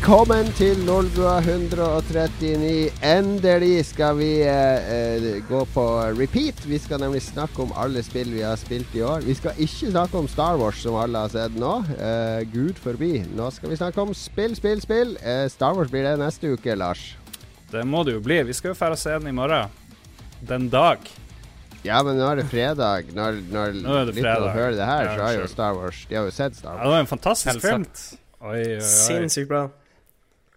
Velkommen til Lolbua 139. Endelig skal vi eh, eh, gå på repeat. Vi skal nemlig snakke om alle spill vi har spilt i år. Vi skal ikke snakke om Star Wars, som alle har sett nå. Eh, Gud forbi. Nå skal vi snakke om spill, spill, spill. Eh, Star Wars blir det neste uke, Lars. Det må det jo bli. Vi skal jo dra og se den i morgen. Den dag. Ja, men nå er det fredag. Når, når Nå er det fredag. hører det her, Ja, så har jo. Star Wars De har jo sett Star Wars. Ja, det var en fantastisk film. Oi, oi, oi. Sinnssykt bra.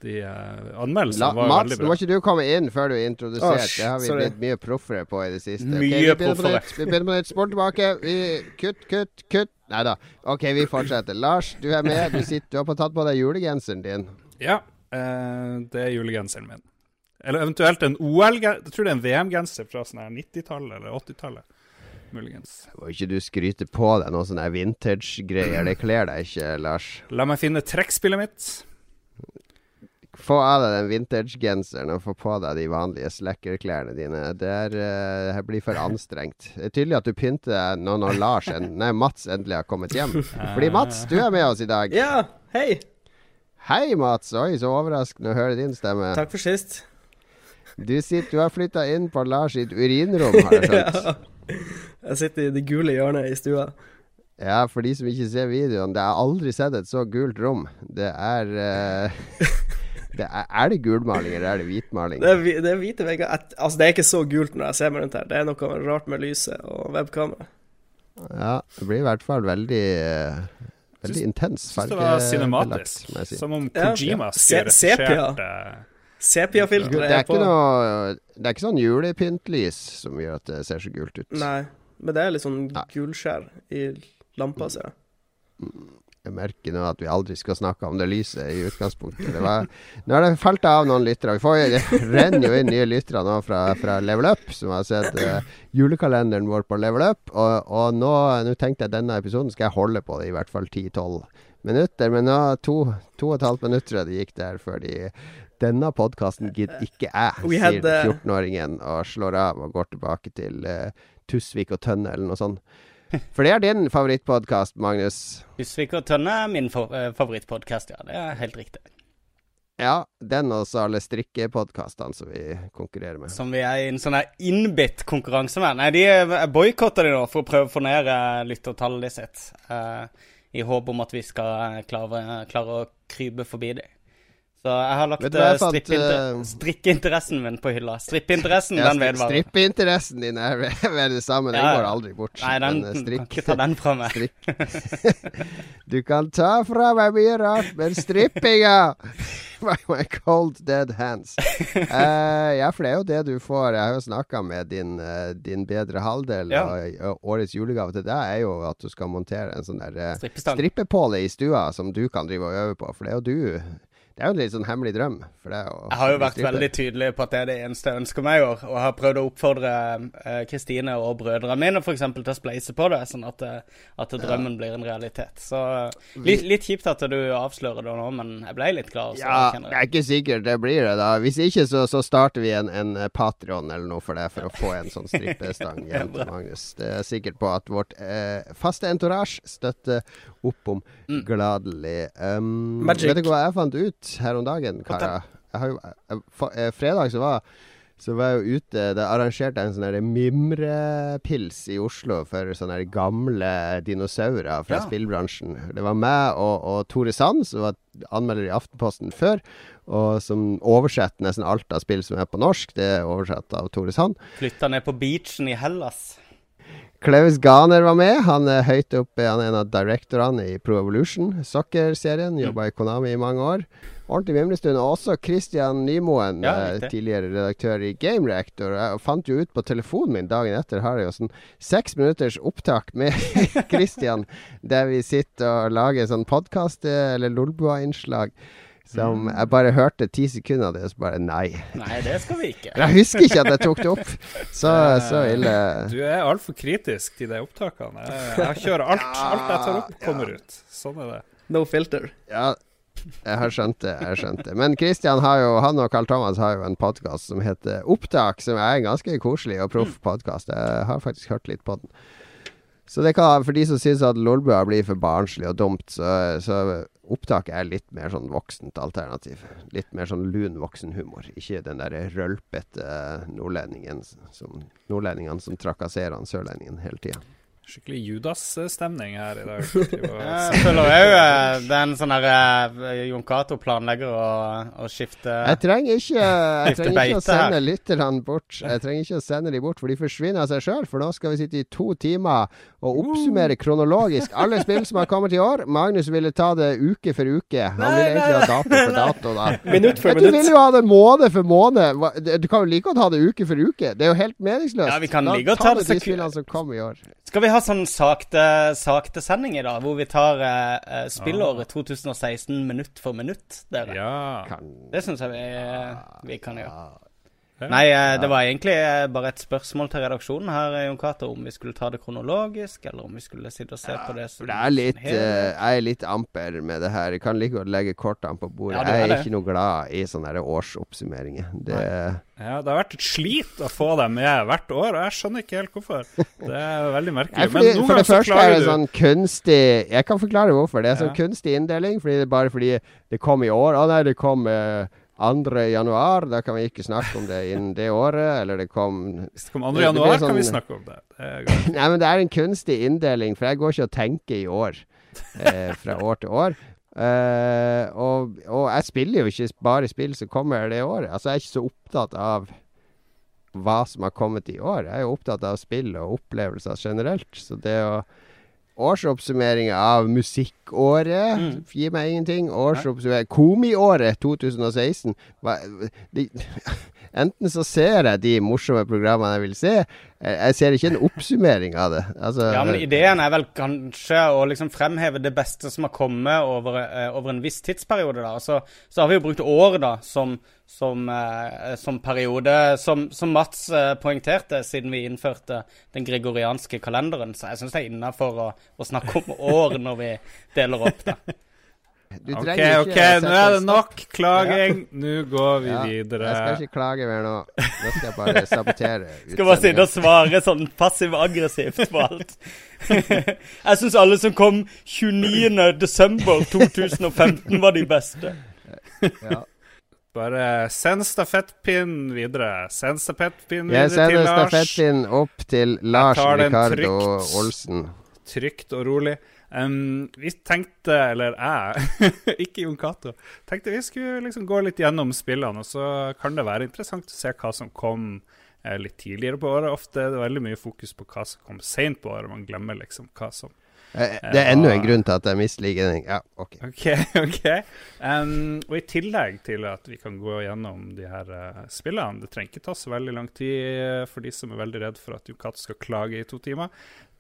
De uh, anmeldelsene La, var Mats, veldig nå må ikke du komme inn før du er introdusert. Oh, det har vi sorry. blitt mye proffere på i det siste. Mye vi proffere. Vi begynner på nytt. Spol tilbake. Vi, kutt, kutt, kutt. Nei da. OK, vi fortsetter. Lars, du er med. Du, sitter, du har på tatt på deg julegenseren din. Ja, uh, det er julegenseren min. Eller eventuelt en OL-genser. Jeg tror det er en VM-genser fra sånn 90-tallet eller 80-tallet. Muligens. Må ikke du skryte på deg noe sånne vintage-greier. Det kler deg ikke, Lars. La meg finne trekkspillet mitt. Få av deg den vintage-genseren og få på deg de vanlige slacker-klærne dine. Det er, uh, det blir for anstrengt. Det er tydelig at du pynter deg nå når Lars en, Nei, Mats endelig har kommet hjem. Fordi Mats, du er med oss i dag. Ja, hei! Hei, Mats. Oi, så overraskende å høre din stemme. Takk for sist. Du sitter, du har flytta inn på Lars sitt urinrom, har jeg skjønt. ja. Jeg sitter i det gule hjørnet i stua. Ja, for de som ikke ser videoen, det har aldri sett et så gult rom. Det er uh... det er, er det gulmaling, eller er det hvitmaling? Det er, det er hvite vegger. Altså, det er ikke så gult når jeg ser meg rundt her. Det er noe rart med lyset og webkamera. Ja, det blir i hvert fall veldig uh, Veldig intens Syns det var cinematisk. Som om Ja. Kojima Se- skulle sepia. Sepia-filteret er er på. noe Det er ikke sånn julepyntlys som gjør at det ser så gult ut. Nei, men det er litt sånn gulskjær i lampa, ser jeg. Jeg merker nå at vi aldri skal snakke om det lyset i utgangspunktet. Det var, nå har det falt av noen lyttere. Vi får, det renner jo inn nye lyttere nå fra, fra Level Up, som har sett uh, julekalenderen vår på Level Up. Og, og nå, nå tenkte jeg denne episoden skal jeg holde på det i hvert fall 10-12 minutter. Men nå to, to og et halvt minutter det gikk der før de denne podkasten gidder ikke jeg, sier uh, 14-åringen og slår av og går tilbake til uh, Tusvik og Tønne eller noe sånt. For det er din favorittpodkast, Magnus. Tusvik og Tønne er min eh, favorittpodkast, ja. Det er helt riktig. Ja, den og så alle strikkepodkastene som vi konkurrerer med. Som vi er i en sånn innbitt konkurranse med. Nei, de eh, boikotter de nå for å prøve å få ned lyttertallet sitt. Uh, I håp om at vi skal klare, klare å krype forbi dem. Så jeg har lagt eh, strippeinter eh, strikkeinteressen min på hylla. Strippeinteressen, Ja, den vedvarer. Strippeinteressen din er ved det samme, den Ja, går aldri bort. Nei, den Men, eh, kan ikke ta den fra meg. strikk. du kan ta fra meg mye rart, men strippinga by my cold dead hands. Uh, ja, for det er jo det du får. Jeg har jo snakka med din, uh, din bedre halvdel, Ja. og, og årets julegave til deg er jo at du skal montere en sånn der uh, strippepåle i stua som du kan drive og øve på, for det er jo du Det er jo en litt sånn hemmelig drøm Jeg har jo vært veldig tydelig på at det er det eneste jeg ønsker meg i år. Og jeg har prøvd å oppfordre eh, Kristine og brødrene mine eksempel, til å spleise på det, sånn at, eh, at drømmen blir en realitet. Så eh, litt, litt kjipt at du avslører det nå, men jeg ble litt. Så Ja, jeg, jeg. er ikke sikker det blir det, da. Hvis ikke, så, så starter vi en, en Patreon eller noe for det, for å få en sånn strippestang hjem til Magnus. Det er sikkert på at vårt eh, faste entourage støtter opp om Mm. gladelig. Um, vet du hva jeg fant ut her om dagen, karer? Fa- eh, fredag så var så var jeg jo ute Det arrangerte jeg en sånn mimrepils i Oslo for sånne gamle dinosaurer fra Ja. spillbransjen. Det var meg og, og Tore Sand, som var anmelder i Aftenposten før, og som oversetter nesten alt av spill som er på norsk. Det er oversatt av Tore Sand. Flytta ned på beachen i Hellas. Klaus Ganer var med. Han er høyt oppe, han er en av directorene i Pro Evolution, soccer-serien. Jobba i Konami i mange år. Ordentlig mimrestund. Og også Christian Nymoen, Ja, eh, tidligere redaktør i Game Reactor. Jeg fant jo ut på telefonen min dagen etter, har jeg jo sånn seks minutters opptak med Christian, der vi sitter og lager sånn podkast- eller Lolbua-innslag. Som jeg bare hørte ti sekunder av det, og så bare nei. Nei, det skal vi ikke. Jeg husker ikke at jeg tok det opp. Så, så ille. Du er altfor kritisk til de opptakene. Jeg, kjører alt. Alt jeg tar opp, kommer ut. Sånn er det. No filter. Ja, jeg har skjønt det. jeg har skjønt det Men Christian har jo, han og Carl Thomas har jo en podkast som heter Opptak, som er en ganske koselig og proff podkast. Jeg har faktisk hørt litt på den. Så det kan, for de som syns at Lolbua blir for barnslig og dumt, så, så opptaket er litt mer sånn voksent alternativ. Litt mer sånn lun voksenhumor. Ikke den der rølpete nordlendingen som, nordlendingene som trakasserer han sørlendingen hele tida. Skikkelig Judas-stemning her i dag. Jeg føler òg det er en sånn her eh, Jon Cato planlegger å, å skifte Jeg trenger ikke, jeg trenger ikke å sende lytterne bort. Jeg trenger ikke å sende de bort, for de forsvinner av seg sjøl. For nå skal vi sitte i to timer og oppsummere kronologisk alle spill som har kommet i år. Magnus ville ta det uke for uke. Han ville egentlig ha dato for dato. da. Minutt for minutt. du vil jo ha det måned for måned. Du kan jo like godt ha det uke for uke. Det er jo helt meningsløst. Ja, vi kan like godt ta det de spillene som kom i år. Skal vi ha sånn sakte, sakte sending i dag, hvor vi tar eh, eh, spillåret 2016 minutt for minutt, dere? Ja. Det syns jeg vi, vi kan gjøre. Nei, eh, det var egentlig eh, bare et spørsmål til redaksjonen her, eh, Jon Cato, om vi skulle ta det kronologisk, eller om vi skulle sitte og se på det som det er litt, jeg er litt amper med det her. Jeg kan like godt legge kortene på bordet. Ja, er jeg er det. ikke noe glad i sånne årsoppsummeringer. Det, ja, det har vært et slit å få dem med hvert år, og jeg skjønner ikke helt hvorfor. Det er veldig merkelig. Ja, fordi, Men for det første er det du sånn kunstig Jeg kan forklare hvorfor. Det er sånn Ja. kunstig inndeling. Fordi det er bare fordi det kom i år. Å nei, det kom eh, 2. januar. Da kan vi ikke snakke om det innen det året. Eller det kom Hvis det kom 2. januar, blir kan vi sånn- snakke om det. det. Nei, men det er en kunstig inndeling, for jeg går ikke og tenker i år. Eh, fra år til år. Eh, og, og jeg spiller jo ikke bare spill som kommer det året. Altså, jeg er ikke så opptatt av hva som har kommet i år. Jeg er jo opptatt av spill og opplevelser generelt. Så det å Årsoppsummering av musikkåret Mm. gir meg ingenting. Årsoppsummering Komiåret 2016 hva, de, Enten så ser jeg de morsomme programmene jeg vil se, jeg, ser ikke en oppsummering av det. Altså, Ja, men ideen er vel kanskje å liksom fremheve det beste som har kommet over, eh, over en viss tidsperiode. da. Så, så har vi jo brukt år da som, som, eh, som periode, som, som Mats eh, poengterte siden vi innførte den gregorianske kalenderen. Så jeg syns det er innafor å, å snakke om år når vi deler opp det. du OK, OK, nå er det nok klaging. Nå går vi Ja, videre. Jeg skal ikke klage mer nå. Nå skal jeg bare sabotere. Skal bare sitte og svare sånn passiv-aggressivt på alt. jeg syns alle som kom 29.12.2015 var de beste. Ja. Bare send stafettpinnen videre. Send stafettpinnen Jeg videre til sender Lars. stafettpinnen opp til Lars Ricardo trygt. Olsen. Trygt og rolig. Um, vi tenkte, eller jeg, ikke Jon Cato, tenkte vi skulle liksom gå litt gjennom spillene, og så kan det være interessant å se hva som kom eh, litt tidligere på året. Ofte er det veldig mye fokus på hva som kom seint på året. Man glemmer liksom hva som Eh, Det er enda en grunn til at jeg misliker den. Ja, OK. OK. ok um, Og i tillegg til at vi kan gå gjennom de her uh, spillene Det trenger ikke ta så veldig lang tid eh, for de som er veldig redd for at Jon Cato skal klage i to timer.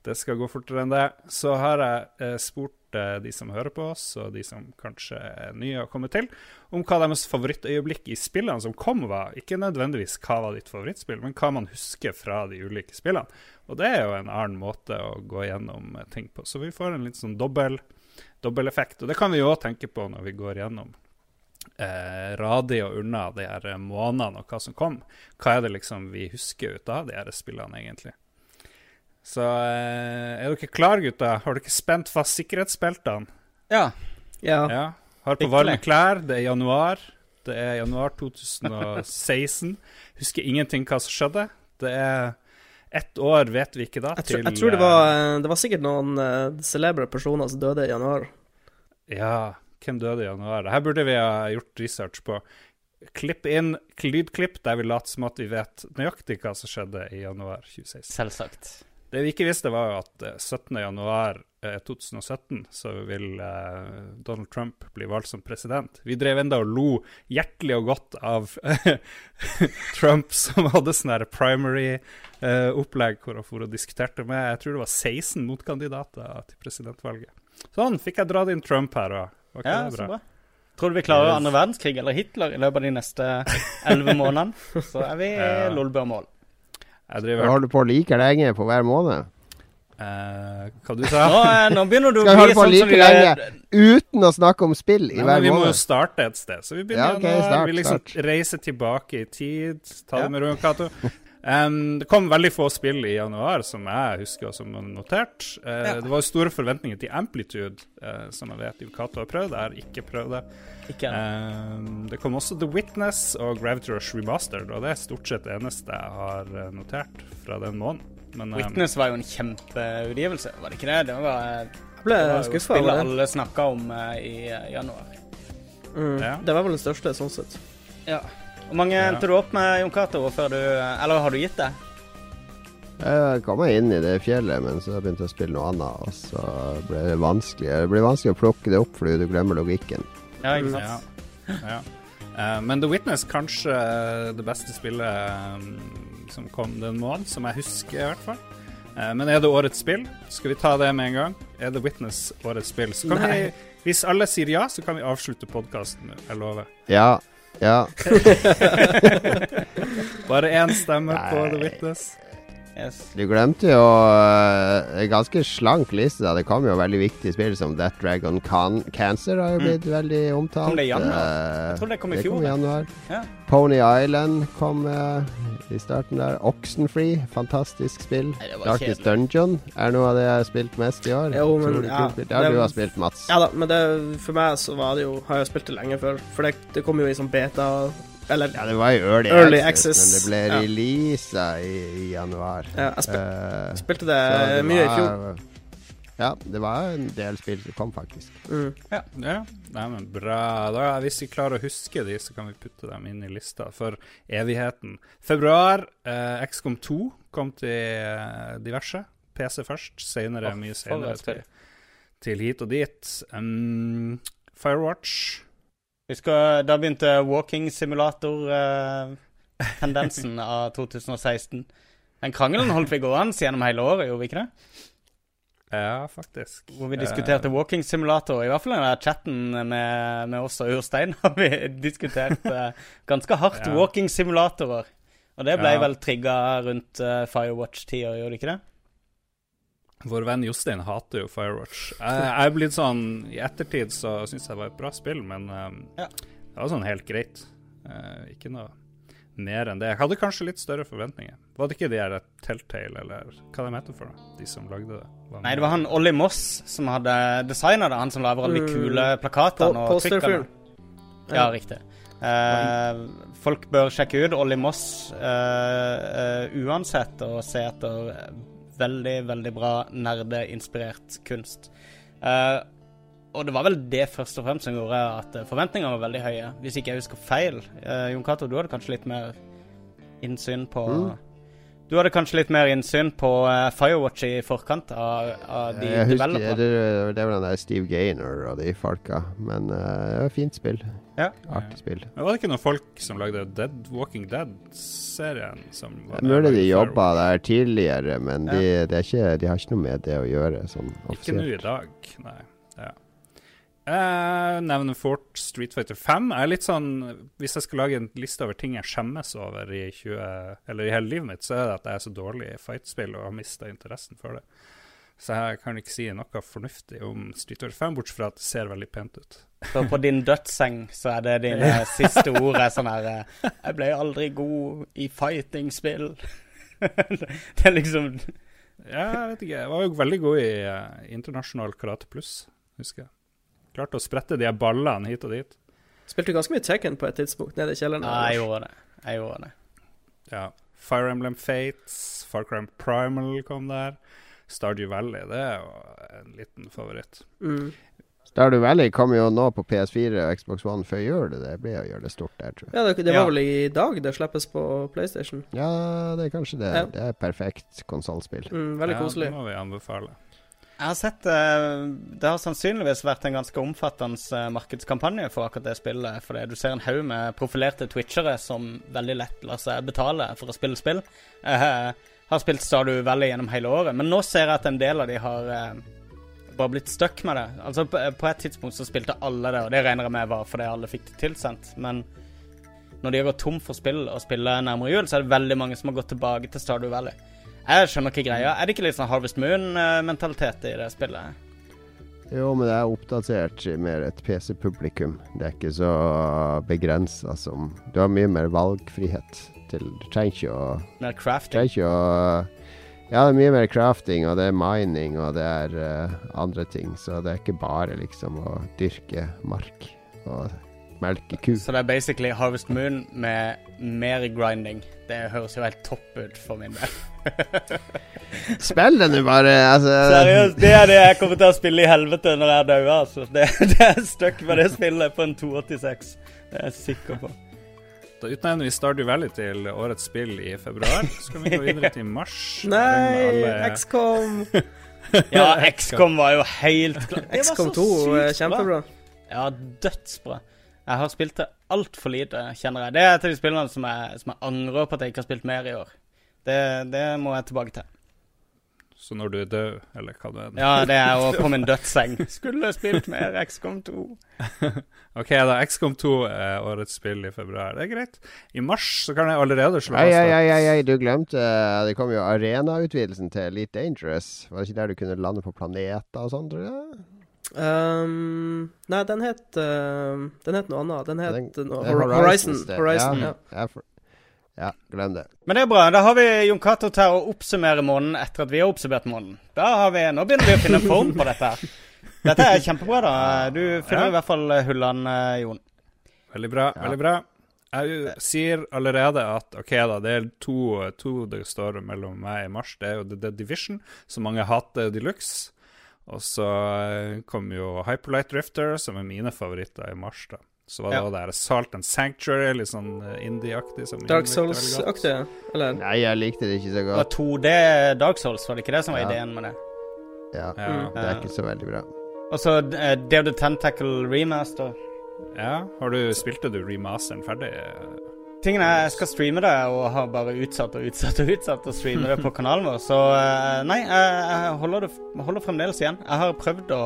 Det skal gå fortere enn det. Så har jeg eh, spurt de som hører på oss, og de som kanskje er nye og kommer til, om hva deres favorittøyeblikk i spillene som kom, var. Ikke nødvendigvis hva var ditt favorittspill, men hva man husker fra de ulike spillene. Og det er jo en annen måte å gå gjennom eh, ting på. Så vi får en litt sånn dobbel effekt, Og det kan vi jo òg tenke på når vi går gjennom eh, radig og unna de her eh, månedene og hva som kom. Hva er det liksom vi husker ut av de her spillene, egentlig? Så eh, er dere klare, gutta? Har dere spent fast sikkerhetsbeltene? Ja. Ja. Ja. Har på varme klær. Det er januar. Det er januar 2016. Husker ingenting hva som skjedde. Det er ett år, vet vi ikke da, Jeg, tror, til jeg tror det var, eh, det var sikkert noen uh, celebre personer som døde i januar. eh, Ja, hvem døde i januar? Her burde vi ha gjort research på. Klipp inn lydklipp der vi later som at vi vet nøyaktig hva som skjedde i januar 2016. Selvsagt. Det vi ikke visste, var jo at eh, 17. januar eh, 2017 så vil eh, Donald Trump bli valgt som president. Vi drev enda og lo hjertelig og godt av Trump, som hadde sånn primary-opplegg hvor han for og diskuterte med Jeg tror det var 16 motkandidater til presidentvalget. Sånn, fikk jeg dratt inn Trump her òg. Var ikke Ja, det så bra? bra. Tror du vi klarer andre verdenskrig eller Hitler i løpet av de neste elleve månedene? Så er vi Ja. Lolbua-mål. Driver holder på like lenge på hver måned. Uh, Hva du sa Nå, eh, nå begynner du å Skal vi holde på sånn like lenge uten å snakke om spill i Nei, hver måned? vi må jo starte et sted. Så vi begynner Ja, okay, start, vi liksom start. reiser tilbake i tid. Ta det Ja. med ro, Cato. Em, det kom veldig få spill i januar som jeg husker og som er notert. Uh, Ja. Det var store forventninger til Amplitude, uh, som jeg vet Yukato har prøvd. Jeg har ikke prøvd det. Ikke Um, det kom også The Witness og Gravity Rush Remastered, og det er stort sett det eneste jeg har eh, notert fra den måneden. Men um, Witness var jo en kjempeutgivelse, var det ikke det? Det var, ble det var jo spillet alle snakka om uh, i januar. Mm. Ja. Det var vel den største, sånn sett. Ja. Hvor mange Ja. endte du opp med, Jon Cato, før du Eller har du gitt det? Jeg kom meg inn i det fjellet, men så begynte jeg å spille noe annet. Og så ble det vanskelig Det blir vanskelig å plukke det opp fordi du glemmer logikken. Ja, ikke Mm. sant? Ja. ja. Eh, men The Witness kanskje det beste spillet eh, som kom den måneden, som jeg husker i hvert fall. Eh, men er det årets spill? Skal vi ta det med en gang? Er The Witness årets spill? Så kan Nei. vi, hvis alle sier ja, så kan vi avslutte podkasten. Jeg lover. Ja. Ja. Bare én stemme på The Nei. Witness. Yes. Du glemte jo uh, en ganske slank liste. da. Det kom jo veldig viktige spill som That Dragon Can Cancer har jo Mm. blitt veldig omtalt. Kom det i januar? Uh, Jeg tror det kom i fjor, kom i Ja. Pony Island kom eh, i starten der. Oxenfree, fantastisk spill. Nei, Darkest kjedelig. Dungeon er noe av det jeg har spilt mest i år. Jo, men ja. Det har det- du har spilt, Mats. Ja da, men det, for meg så var det jo Har jeg spilt det lenge før. For det, det kom jo i sånn beta Eller Ja, det var jo early, Early access, access, men det ble ja. i, i januar. ja, Jeg spil, uh, spilte det, mye i var- fjor. Ja, det var en del spill som kom, faktisk. Mm. Ja. Nei, men bra. Da, hvis vi klarer å huske de, så kan vi putte dem inn i lista for evigheten. Februar, eh, XCOM 2 kom til eh, diverse. PC først, senere, oh, mye senere til, til hit og dit. Um, Firewatch. Husker da begynte walking simulator-tendensen av 2016. Den krangelen holdt vi gående gjennom hele året, gjorde vi ikke det? Ja, faktisk. Hvor vi diskuterte walking simulator. I hvert fall i den chatten med, med oss og Urstein har vi diskutert eh, ganske hardt Ja. walking simulatorer. Og det ble Ja. vel trigga rundt uh, Firewatch-tida, gjorde det ikke det? Vår venn Jostein hater jo Firewatch. Jeg, jeg er blitt sånn I ettertid så syns jeg det var et bra spill, men um, Ja. det var sånn helt greit. Uh, ikke noe mer enn det. Jeg hadde kanskje litt større forventninger. Var det ikke de her Telltale, eller hva de heter for noe? De som lagde det? Nei, det var han Ollie Moss som hadde designa det. Han som lager alle de Mm. kule plakatene og trykkene. Ja, riktig. Uh, folk bør sjekke ut Ollie Moss uh, uh, uansett og se etter veldig, veldig bra nerdeinspirert kunst. Eh, og det var vel det først og fremst som gjorde at forventningene var veldig høye. Hvis ikke jeg husker feil. Eh, Jon Cato, du hadde kanskje litt mer innsyn på Mm. Du hadde kanskje litt mer innsyn på uh, Firewatch i forkant av, av de jeg husker, det, det var den der Steve Gaynor og de folka. Men uh, det var et fint spill. Ja. Artig spill. Men Var det ikke noen folk som lagde Dead Walking Dead-serien? som var Det er mulig de jobba der tidligere, men de, det er ikke, de har ikke noe med det å gjøre. Sånn Ikke nå i dag, nei. Jeg nevner fort Street Fighter 5. Jeg er litt sånn Hvis jeg skal lage en liste over ting jeg skjemmes over i 20 Eller i hele livet mitt, så er det at jeg er så dårlig i fightspill og har mista interessen for det. Så jeg kan ikke si noe fornuftig om Street Fighter 5, bortsett fra at det ser veldig pent ut. Så på din dødsseng så er det dine siste ord er sånn her eh, Jeg ble aldri god i fighting-spill. det er liksom Ja, jeg vet ikke. Jeg var jo veldig god i uh, internasjonal karate pluss, husker jeg. Klarte å sprette de ballene hit og dit. Spilte du ganske mye Tekken på et tidspunkt nede i kjelleren. Ja, jeg gjorde det. Jeg gjorde det. Ja. Fire Emblem Fates, Far Cry Primal kom der. Stardew Valley, det er jo en liten favoritt. Mm. Stardew Valley kommer jo nå på PS4 og Xbox One før gjør Det blir å gjøre det stort der, tror jeg. Ja, det, det var Ja. vel i dag det slippes på PlayStation. Ja, det er kanskje det. Ja. Det er perfekt konsollspill. Mm, veldig ja. Det må vi anbefale. Jeg har sett eh, Det har sannsynligvis vært en ganske omfattende eh, markedskampanje for akkurat det spillet. Fordi du ser en haug med profilerte twitchere som veldig lett lar seg betale for å spille spill. Jeg har spilt Stardew Valley gjennom hele året, men nå ser jeg at en del av de har eh, bare blitt stuck med det. Altså på, et tidspunkt så spilte alle det, og det regner jeg med var fordi alle fikk det tilsendt. Men når de har gått tom for spill og spiller nærmere jul, så er det veldig mange som har gått tilbake til Stardew Valley. Jeg skjønner ikke greia. Er det ikke litt sånn Harvest Moon-mentalitet i det spillet? Jo, men det er oppdatert mer et PC-publikum. Det er ikke så begrensa som Du har mye mer valgfrihet til Du trenger ikke å Mer crafting. trenger ikke å Ja, det er mye mer crafting, og det er mining, og det er uh, andre ting. Så det er ikke bare liksom å dyrke mark og melke ku. Så det er basically Harvest Moon med mer grinding. Det høres jo helt topp ut for min del. Spill det nå bare, altså. Seriøst, det er det jeg kommer til å spille i helvete når jeg dauer, altså. Det, det er stuck med det spillet på en 286. Det er jeg sikker på. Da utnevner vi Stardew Valley til årets spill i februar. Så kan vi gå videre til mars. Nei, Alle- XCOM. Ja, XCOM var jo helt klart. Det var så XCOM 2 sykt bra. kjempebra. Ja, dødsbra. Jeg har spilt det altfor lite, kjenner jeg. Det er et av de spillene som jeg, som jeg angrer på at jeg ikke har spilt mer i år. Det, det må jeg tilbake til. Så når du er død, eller hva det er. Ja, det er jo på min dødsseng. Skulle spilt mer XCOM 2. OK, da. XCOM 2 er årets spill i februar. Det er greit. I mars så kan jeg allerede slå fast ei, ei, ei, ei, du glemte eh, Det kom jo arenautvidelsen til Elite Dangerous. Var det ikke der du kunne lande på planeter og sånn, tror jeg? Um, nei, den het uh, Den het noe annet. Den het Den- noe er Horizon. Horizon ja. ja. Ja, glem det. Men det er bra. Da har vi Jon Cato til å oppsummere måneden etter at vi har oppsummert måneden. Da har vi, Nå begynner vi å finne form på dette. Dette er kjempebra, da. Du finner Ja. i hvert fall hullene, Jon. Veldig bra. Ja. veldig bra. Jeg sier allerede at OK, da, det er to, to det står mellom meg i mars. Det er jo The Division, som mange hater de luxe. Og så eh, kom jo Hyperlight Drifter, som er mine favoritter i mars. da. Så var det Ja. der Salt and Sanctuary, litt sånn eh, indie-aktig. Dark. Souls-aktig, eller? Nei, jeg likte det ikke så godt. Det var 2D Dark Souls, var det ikke det som var Ja. ideen med det? Ja, Ja. Det er ikke så veldig bra. Og så uh, Day the Tentacle Remaster. ja. Har du, spilte du remasteren ferdig? Tingen er, jeg skal streame det, og har bare utsatt og utsatt og utsatt å streame det på kanalen vår. Så eh, nei, jeg, holder, det, holder fremdeles igjen. Jeg har prøvd å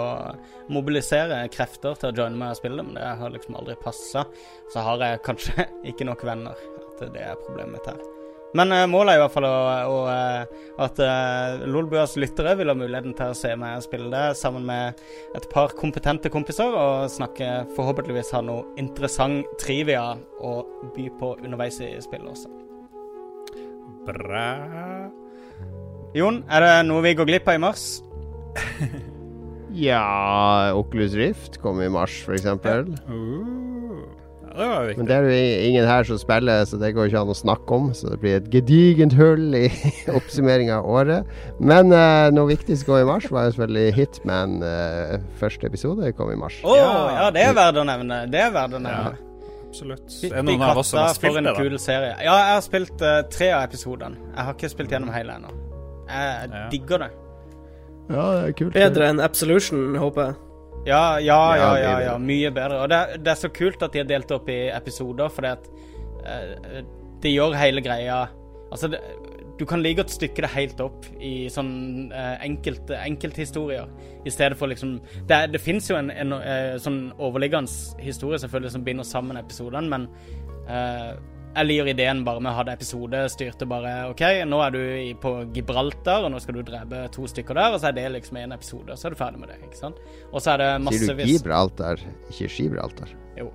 mobilisere krefter til å joine meg og spille, men det har liksom aldri passa. Så har jeg kanskje ikke nok venner. At det er problemet mitt her. Men uh, målet er i hvert fall å, å, eh, at uh, Lolbuas lyttere vil ha muligheten til å se meg spille det sammen med et par kompetente kompiser, og snakke forhåpentligvis ha noe interessant trivia å by på underveis i spillet også. Bra. Jon, er det noe vi går glipp av i mars? Ja, Oculus Rift kommer i mars, for eksempel. Uh, det. Men det er jo ingen her som spiller, så det går ikke an å snakke om. Så det blir et gedigent hull i oppsummeringa av året. Men uh, noe viktig som kom i mars, var jo selvfølgelig Hitman. Uh, første episode kom i mars. Å, ja. Ja. det er verdt å nevne. Det er verdt å nevne. Ja. Absolutt. Fytti katta, for en kul serie. Ja, jeg har spilt uh, tre av episodene. Jeg har ikke spilt gjennom hele ennå. Jeg Ja. digger det. Ja, det er kult. Bedre enn Absolution, håper jeg. Ja, ja, ja, Ja, ja, mye bedre. Og det, det er så kult at de har delt opp i episoder, fordi at eh, det gjør hele greia Altså, det, du kan like godt stykke det helt opp i sånn uh, enkelt, enkelthistorier, i stedet for liksom Det, det fins jo en, en eh, sånn overliggende historie selvfølgelig som binder sammen episodene, men eh, jeg liker ideen bare med å ha det episode styrte bare OK, nå er du på Gibraltar, og nå skal du drepe to stykker der, og så er det liksom en episode, og så er du ferdig med det, ikke sant? Og så er det Sier du Gibraltar, ikke Gibraltar? Jo.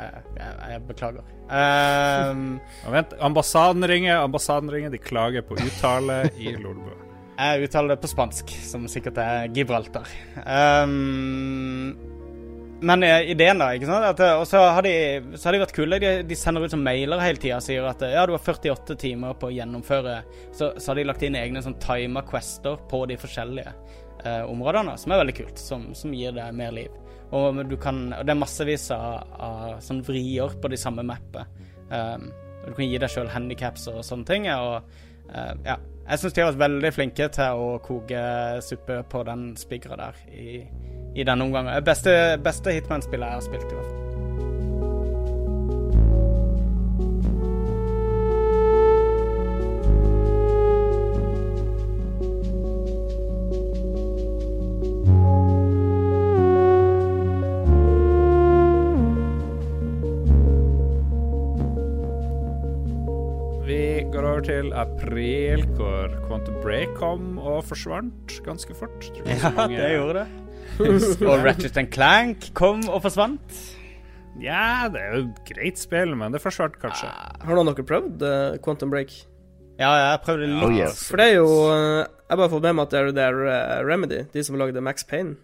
Jeg, jeg, jeg beklager. Um, Og vent, ambassaden ringer, ambassaden ringer. De klager på uttale i Lolbø. jeg uttaler det på spansk, som sikkert er Gibraltar. Ehm, men eh, ideen, da, ikke sant eh, Og så har, de, så har de vært kule. De, de sender ut som mailer hele tida og sier at eh, ja, du har 48 timer på å gjennomføre. Så, så har de lagt inn egne sånn timer quester på de forskjellige eh, områdene, som er veldig kult. Som, som gir deg mer liv. Og kan Og det er massevis av, av sånn vrier på de samme mappet. Um, du kan gi deg sjøl handikaps og sånne ting. Og uh, ja. Jeg syns de har vært veldig flinke til å koke suppe på den spigra der i, i denne omgangen. Beste, beste Hitman-spillet jeg har spilt, i hvert fall. Vi går over til april, hvor Quantum Break kom og forsvant ganske fort. Ja, mange- det gjorde det. Og Ratchet Clank kom og forsvant. Ja, det er jo et greit spill, men det forsvant kanskje. Har noen av dere prøvd uh, Quantum Break? Ja, jeg prøvde litt. Oh, yes. For det er jo uh, Jeg bare fått med meg at det er det er uh, Remedy, de som lagde Max Payne.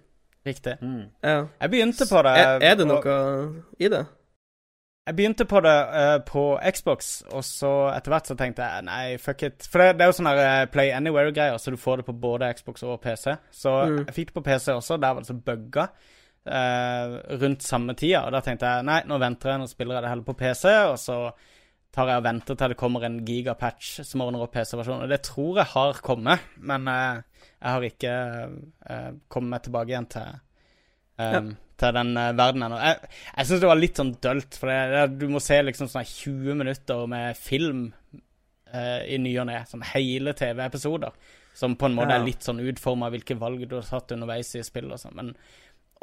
Riktig. Mm. Ja. Jeg begynte på det Er, er det og- noe i det? Jeg begynte på det uh, på Xbox, og så etter hvert så tenkte jeg nei, fuck it. For det, det er jo sånn eh, Play Anywhere-greier, så du får det på både Xbox og PC. Så Mm. jeg fikk det på PC også, der var det så bugga Uh, rundt samme tida. Og da tenkte jeg nei, nå venter jeg, nå spiller jeg det heller på PC, og så tar jeg og venter til det kommer en gigapatch som ordner opp PC-versjonen. Og det tror jeg har kommet, men uh, jeg har ikke uh, kommet meg tilbake igjen til um, Ja. Til den eh, verdenen Og Jeg, jeg syns det var litt sånn dølt, for det, det, du må se liksom sånn 20 minutter med film uh, i ny og ne. Sånn hele TV-episoder. Som på en måte Ja. er litt sånn utforma hvilke valg du har tatt underveis i spill og sånn.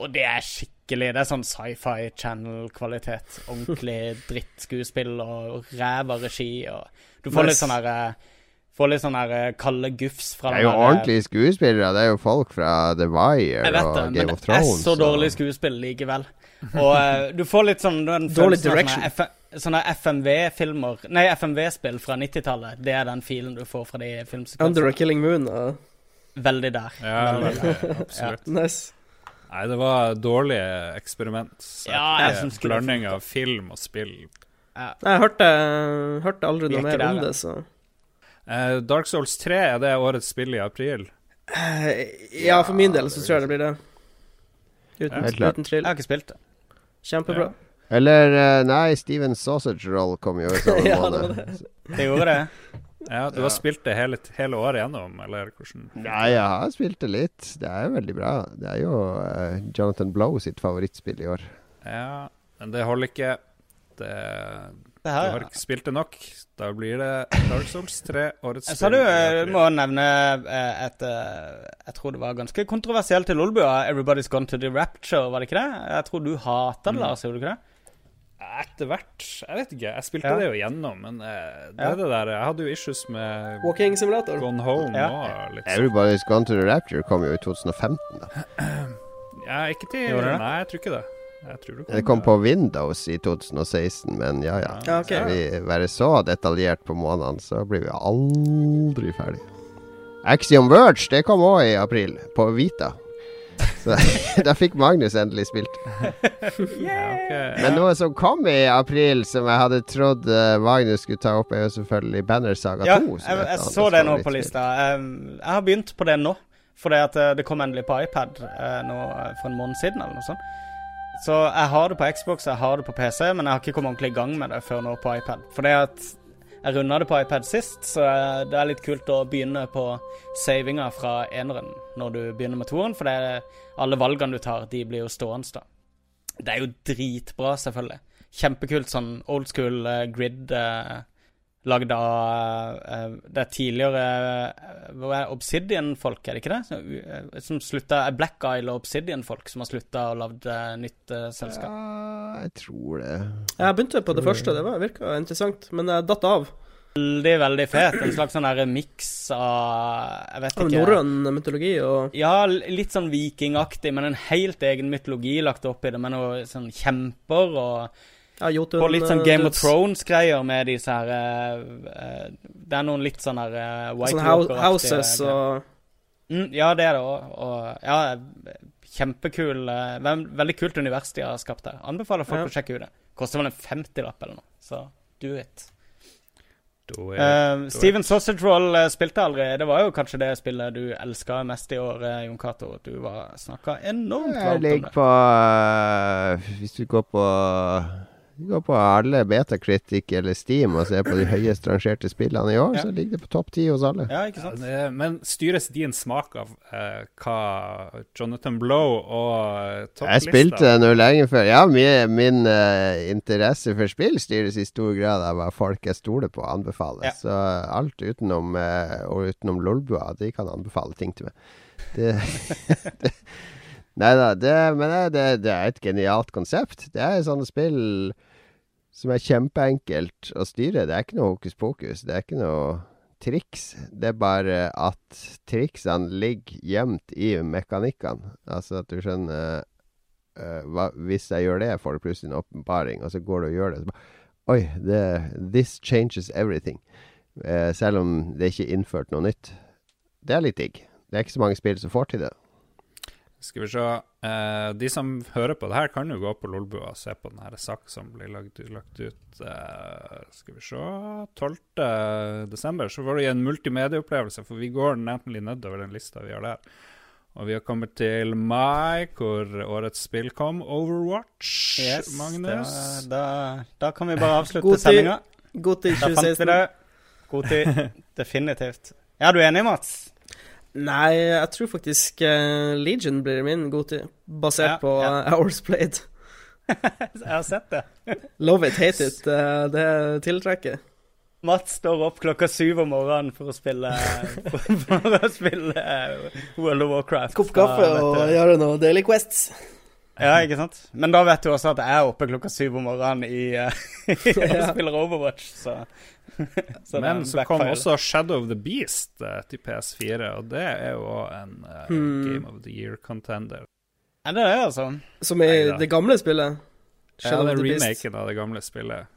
Og det er skikkelig Det er sånn sci-fi channel-kvalitet. Ordentlig drittskuespill og ræva regi og Du får litt Nice. sånn her eh, Får litt sånn her eh, kalde gufs fra Det er jo der, eh, ordentlige skuespillere. Det er jo folk fra The Wire jeg vet og det, men det er så dårlig skuespill likevel. Og uh, du får litt sånn den Dårlig direction. Sånne, sånne FMV-filmer Nei, FMV-spill fra 90-tallet. Det er den filen du får fra de Under a. Killing Moon Uh. Veldig der. Ja, Veldig der. veldig, absolutt. Nice. Nei, det var dårlige eksperiment. Så Ja, jeg synes Blanding av film og spill. Nei, Jeg hørte, hørte aldri noe mer om det, så Eh, Dark Souls 3 er det årets spill i april. Uh, Ja, for min del så tror jeg det blir det. Uten, ja, uten tvil. Jeg har ikke spilt det. Kjempebra. Eller eh, nei, Steven Sausage Roll kom jo i samme Ja, det måned. Det gjorde det. Ja, Du har spilt det hele, hele året gjennom, eller hvordan? Nei, jeg har spilt det litt. Det er veldig bra. Det er jo uh, Jonathan Blow sitt favorittspill i år. Ja, men det holder ikke. Det, Det du har ja. ikke spilt det nok. Da blir det Dark Souls 3, årets Så du spill. eh, må nevne eh, et eh, Jeg tror det var ganske kontroversielt til Lolbua. 'Everybody's Gone to the Rapture', var det ikke det? Jeg tror du hater det, Mm. Lars, gjorde du ikke det? Etter hvert. Jeg vet ikke. Jeg spilte Ja. det jo gjennom, men eh, det Ja. det der Jeg hadde jo issues med Walking Simulator. Gone Home Ja. og litt sånn. Everybody's Gone to the Rapture kom jo i 2015. da Ja, ikke til Nei, jeg tror ikke det. Jeg tror det kom, Det kom på Windows i 2016, men ja ja. Ja, okay. Skal vi være så detaljert på månedene, så blir vi aldri ferdig. Axiom Verge det kom òg i april, på Vita. Så da fikk Magnus endelig spilt. Men noe som kom i april, som jeg hadde trodd eh, Magnus skulle ta opp, er jo selvfølgelig Banner Saga Ja, 2. Ja, jeg, jeg så det nå på lista. Um, jeg har begynt på det nå. Fordi at eh, det kom endelig på iPad eh, nå eh, for en måned siden, eller noe sånt. Så jeg har det på Xbox, jeg har det på PC, men jeg har ikke kommet ordentlig i gang med det før nå på iPad. Fordi at jeg runda det på iPad sist, så det er litt kult å begynne på savinga fra eneren når du begynner med toeren, for det er, alle valgene du tar, de blir jo stående, da. Det er jo dritbra, selvfølgelig. Kjempekult sånn old school eh, grid eh, lagd av eh, Det er tidligere eh, Obsidian-folk, er det ikke det? Som, eh, som slutta Black Isle og Obsidian-folk som har slutta og lagd eh, nytt selskap. Ja, jeg tror det. Jeg begynte på det første, det var, virka interessant, men jeg datt av. Veldig, veldig fet. En slags sånn miks av Jeg vet Av ikke. norrøn mytologi og Ja, litt sånn vikingaktig, men en helt egen mytologi lagt opp i det, med noe sånn kjemper og ja, Jotun På litt sånn Game Game of. Thrones-greier med disse her eh, eh, Det er noen litt sånn her uh, White Walker-aktige og mm, Ja, det er det òg. Og ja, kjempekul eh, Veldig kult univers de har skapt der. Anbefaler folk Ja. å sjekke ut det. Koster vel en 50-lapp eller noe, så do it. Do it. Uh, Steven Sausage Roll eh, spilte aldri. Det var jo kanskje det spillet du elska mest i år, eh, Jon Cato. Du var snakka enormt Jeg varmt om ligger det. på eh, Hvis du går på du går på alle Betakritikk eller Steam og ser på de høyest rangerte spillene i år, Ja. så ligger det på topp ti hos alle. Ja, ikke sant? Ja, Men styres din smak av eh, hva Jonathan Blow og topplista Jeg spilte spilte noe lenge før. Ja, min, min eh, interesse for spill styres i stor grad av hva folk jeg stoler på, anbefaler. Ja. Så alt utenom uh, og utenom Lolbua, de kan anbefale ting til meg. Det, det Nei da, det, men det, det, er et genialt konsept. Det er sånne spill som er kjempeenkelt å styre. Det er ikke noe hokus pokus. Det er ikke noe triks. Det er bare at triksene ligger gjemt i mekanikkene. Altså at du skjønner uh, hva, Hvis jeg gjør det, får du plutselig en åpenbaring, og så går du og gjør det. Bare, Oi, det, this changes everything. Uh, selv om det ikke er innført noe nytt. Det er litt digg. Det er ikke så mange spill som får til det. Skal vi se eh, De som hører på det her, kan jo gå på Lolbua og se på den her sak som blir lagt, lagt ut eh, Skal vi se 12. desember. Så får du en multimedieopplevelse, for vi går nemlig nedover den lista vi har der. Og vi har kommet til mai, hvor årets spill kom. Overwatch, Yes, Magnus. Da, da, da kan vi bare avslutte God tid. sendinga. God til Da fant vi det. God tid. Definitivt. Ja, du er enig, Mats? Nei, jeg tror faktisk uh, Legion blir min godtid, basert Ja, på ja. eh, Hours Played. Jeg har sett det. Love it, hate it, Uh, det tiltrekker. Mats står opp klokka syv om morgenen for å spille For, for å spille uh, World of Warcraft. Kopp kaffe Da og gjøre noe Daily Quests. Ja, ikke sant? Men da vet du også at jeg er oppe klokka syv om morgenen i, uh, og spiller Overwatch, så, så er Men en så kom også Shadow of the Beast eh, til PS4, og det er jo en uh, Hmm. Game of the Year-contender. Er det det, altså? Som i Neida. det gamle spillet. Ja, Shadow det of er the Beast. remaken av det gamle spillet.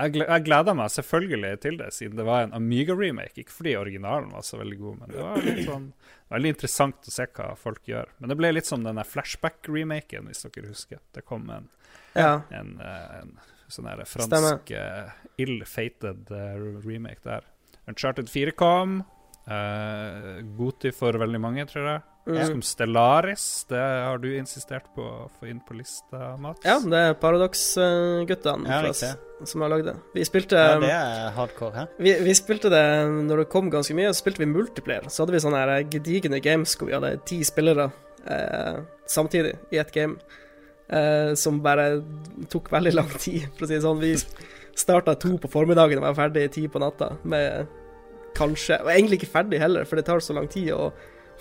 Jeg, jeg gleder meg selvfølgelig til det, siden det var en Amiga-remake. Ikke fordi originalen var så veldig god, men det var litt sånn veldig interessant å se hva folk gjør. Men det ble litt som denne flashback-remaken, hvis dere husker. Det kom en, Ja. en, eh, en sånn Stemmer. fransk uh, ill-fated uh, remake der. Uncharted 4 kom. Uh, Goti for veldig mange, tror jeg. Mm. Kom Stellaris. Det har du insistert på å få inn på lista, Mats. ja, det er Paradox-guttene Ja, som har lagd det. Vi spilte Ja, det er hardcore, hæ? vi, vi spilte det når det kom ganske mye, så spilte vi multiplayer. Så hadde vi sånne her gedigne games hvor vi hadde ti spillere eh, samtidig i ett game. Eh, som bare tok veldig lang tid, for å si det sånn. Vi starta to på formiddagen og var ferdig ti på natta med kanskje Og egentlig ikke ferdig heller, for det tar så lang tid å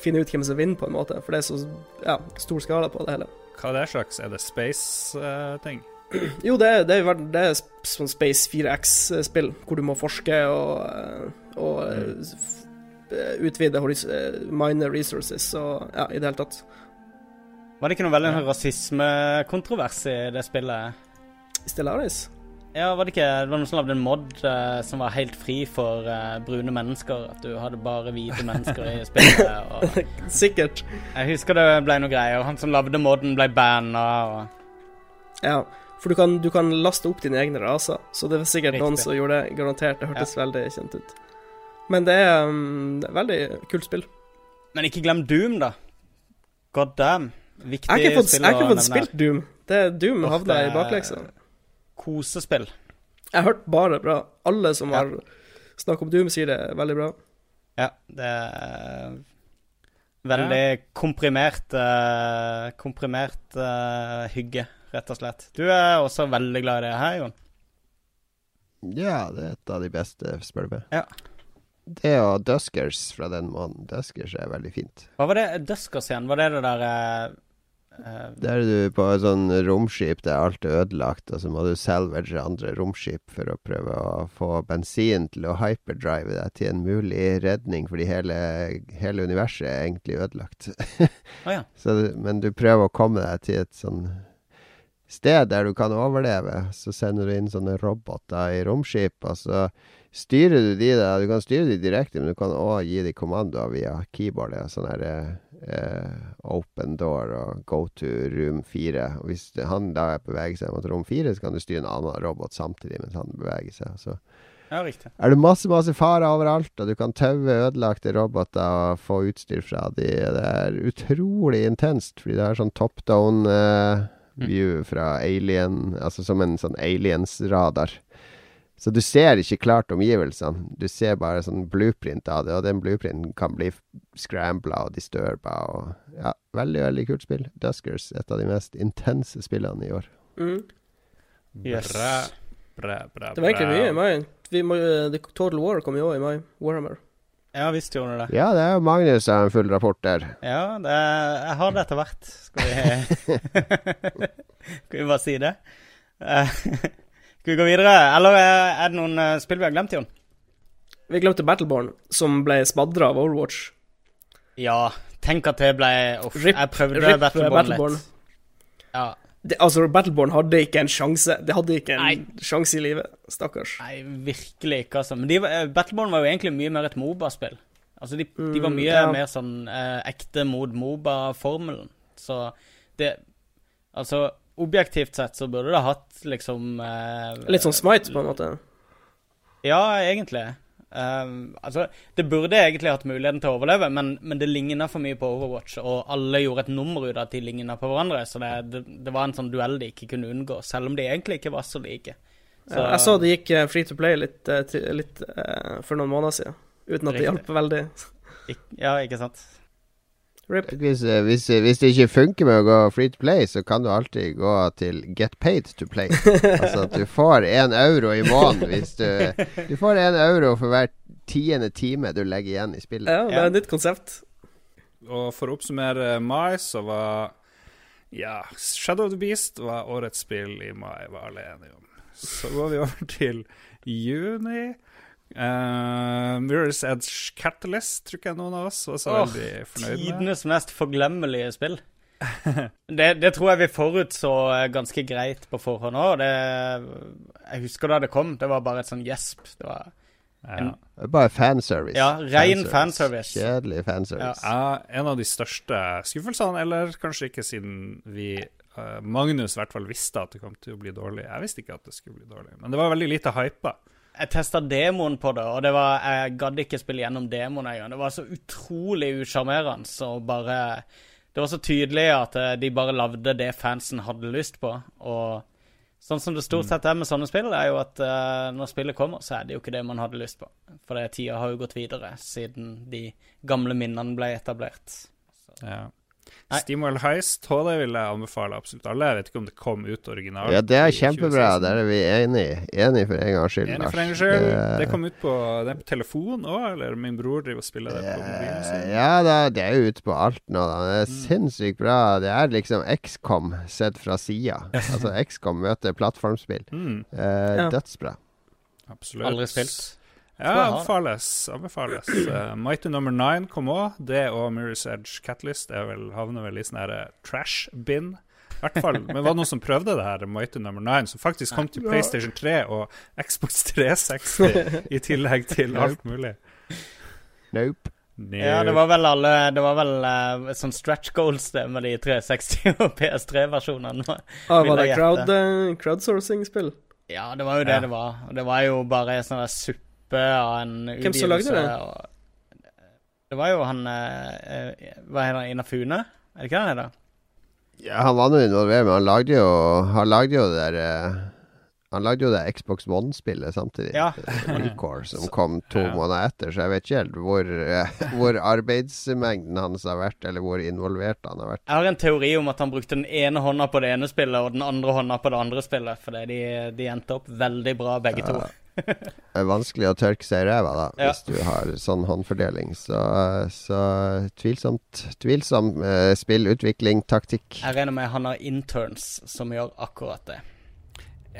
finne ut hvem som vinner, på en måte. For det er så ja, stor skala på det hele. Hva er det slags? Er det space-ting? Jo, det er, det er, det er sånn Space 4X-spill, hvor du må forske og, eh, og mm. eh, utvide eh, mine resources og ja, i det hele tatt. Var det ikke noe veldig ja. rasismekontrovers i det spillet? Stellaris? Ja, var det ikke Det var noen som lagde en mod uh, som var helt fri for uh, brune mennesker? At du hadde bare hvite mennesker i spillet? Og Sikkert. jeg husker det ble noe greier. Han som lagde moden, ble banna. Og Ja. For du kan, du kan laste opp dine egne raser, så det var sikkert noen som gjorde det. Garantert. Det hørtes veldig kjent ut. Men det er um, det veldig kult spill. Men ikke glem Doom, da. God damn. Viktig Jeg har ikke fått, spill jeg har ikke fått spilt Doom. Det er Doom oh, havna det i bakleksa. Kosespill. Jeg har hørt bare bra. Alle som Ja. har snakket om Doom, sier det er veldig bra. Ja, det er veldig komprimert uh, Komprimert uh, hygge, rett og slett. Du er også veldig glad i det her, Jon. Ja, det er et av de beste, spør du meg. Ja. Det og Duskers fra den måneden. Duskers er veldig fint. Hva var det Duskers igjen? Var det det der eh, Der er du på et sånn romskip der alt er ødelagt, og så må du salvage andre romskip for å prøve å få bensin til å hyperdrive deg til en mulig redning, fordi hele, hele universet er egentlig ødelagt. oh, ja. Så, men du prøver å komme deg til et sånn sted der du kan overleve. Så sender du inn sånne roboter i romskip, og så styrer du de der. Du kan styre de direkte, men du kan òg gi de kommandoer via keyboardet. Sånn her eh, open door og go to room 4. Og hvis han da beveger seg mot rom 4, så kan du styre en annen robot samtidig mens han beveger seg. Så ja, riktig. er det masse, masse farer overalt, og du kan taue ødelagte roboter og få utstyr fra de. Det er utrolig intenst, fordi det er sånn top down eh, view fra alien, altså som en sånn aliens-radar. Så du ser ikke klart omgivelsene, du ser bare sånn blueprint av det, og den blueprinten kan bli scrambla og disturba og Ja, veldig, veldig kult spill. Duskers, et av de mest intense spillene i år. Mm. Yes. Bra, bra, bra, Det var egentlig mye i mai. Vi må, eh, The Total War kom jo òg i mai. Warhammer. Ja visst gjorde det. Ja, det er jo Magnus som har en full rapport der. Ja, det, jeg har det etter hvert. Skal vi Skal vi bare si det? Eh, Skal vi gå videre? Eller eh, er det noen eh, spill vi har glemt, Jon? Vi glemte Battleborn, som ble smadra av Overwatch. Ja, tenk at det ble Uff, Rip- jeg prøvde rip Battleborn, Battleborn. litt. Ja. Det, altså, Battleborn hadde ikke en sjanse. Det hadde ikke en Nei. sjanse i livet. Stakkars. Nei, virkelig ikke, altså. Men de, eh, Battleborn var jo egentlig mye mer et Moba-spill. Altså, de, de var Mm, mye ja. mer sånn eh, ekte mot Moba-formelen. Så det Altså, objektivt sett så burde det hatt liksom eh, Litt sånn Smite, på en måte. Ja, egentlig. Um, altså, det burde egentlig hatt muligheten til å overleve, men, men det ligna for mye på Overwatch, og alle gjorde et nummer ut av at de ligna på hverandre, så det, det, det var en sånn duell de ikke kunne unngå, selv om de egentlig ikke var så like. Så, Ja, jeg så det gikk eh, free to play litt, eh, litt uh, for noen måneder siden, uten at det hjalp veldig. Ik Ja, ikke sant? Rip. Hvis, eh, hvis, hvis det ikke funker med å gå free to play, så kan du alltid gå til get paid to play. altså at du får én euro i måneden hvis du Du får én euro for hver tiende time du legger igjen i spillet. Ja, det er et nytt konsept. Og for å oppsummere mai, så var Ja, Shadow of the Beast var årets spill i mai, var alle enige om. Så går vi over til juni. Uh, Mirror's Edge Catalyst tror ikke jeg noen av oss var så oh, veldig fornøyd med. Tidenes mest forglemmelige spill. det, det tror jeg vi forutså eh, ganske greit på forhånd òg. Jeg husker da det kom. Det var bare et sånn gjesp. Det var Ja. Er Bare fanservice. Ja, ren fanservice. Kjedelig fanservice. Ja, en av de største skuffelsene, eller kanskje ikke siden vi eh, Magnus i hvert fall visste at det kom til å bli dårlig. Jeg visste ikke at det skulle bli dårlig, men det var veldig lite hypa. Jeg testa demoen på det, og det var, jeg gadd ikke spille gjennom demoen engang. Det var så utrolig usjarmerende og bare Det var så tydelig at eh, de bare lagde det fansen hadde lyst på. Og sånn som det stort sett er med sånne spill, er jo at uh, når spillet kommer, så er det jo ikke det man hadde lyst på. For det tida har jo gått videre siden de gamle minnene ble etablert. Ja. Nei. Steamwell Heist HD vil jeg anbefale absolutt alle. Jeg vet ikke om det kom ut originalt. Ja, det er kjempebra. 2016. Der er vi enige. Enige for en gangs skyld, Enig for en gangs skyld. Det kom ut på, det er på telefon òg, eller min bror driver og spiller det på mobilen sin. Ja da, det er jo ute på alt nå, da. Det er Mm. sinnssykt bra. Det er liksom XCOM sett fra sida. altså XCOM møter plattformspill. Mm, Eh, Ja. Dødsbra. absolutt. Aldri spilt. Ja, anbefales. anbefales. Uh, Mighty Number Nine kom òg. Det og Mirror's Edge Catalyst er vel, havner vel i sånn her eh, trash bin. I hvert fall. Men var det noen som prøvde det her, Mighty Number Nine, som faktisk kom til PlayStation 3 og Xbox 360 i tillegg til alt mulig? Nope. Ja, det var vel alle Det var vel uh, sånn stretch goals, det, med de 360 og PS3-versjonene. Ah, var det crowd, uh, crowdsourcing-spill? Ja, det var jo det Ja. det var. Og Det var jo bare sånn der suppe av en utgivelse. Hvem som lagde det? og- Det var jo han eh, eh, Hva heter han? Inafune? Er det ikke det han heter? Ja, han var nå involvert, men han lagde jo Han lagde jo det der eh, Han lagde jo det Xbox One-spillet samtidig. Ja. Recore, som kom to Ja. måneder etter, så jeg vet ikke helt hvor, eh, hvor arbeidsmengden hans har vært, eller hvor involvert han har vært. Jeg har en teori om at han brukte den ene hånda på det ene spillet og den andre hånda på det andre spillet, fordi de, de endte opp veldig bra, begge to. Det er vanskelig å tørke seg i ræva da, Ja. hvis du har sånn håndfordeling. Så, så tvilsomt. Tvilsom eh, spillutvikling, taktikk. Jeg regner med han har interns som gjør akkurat det.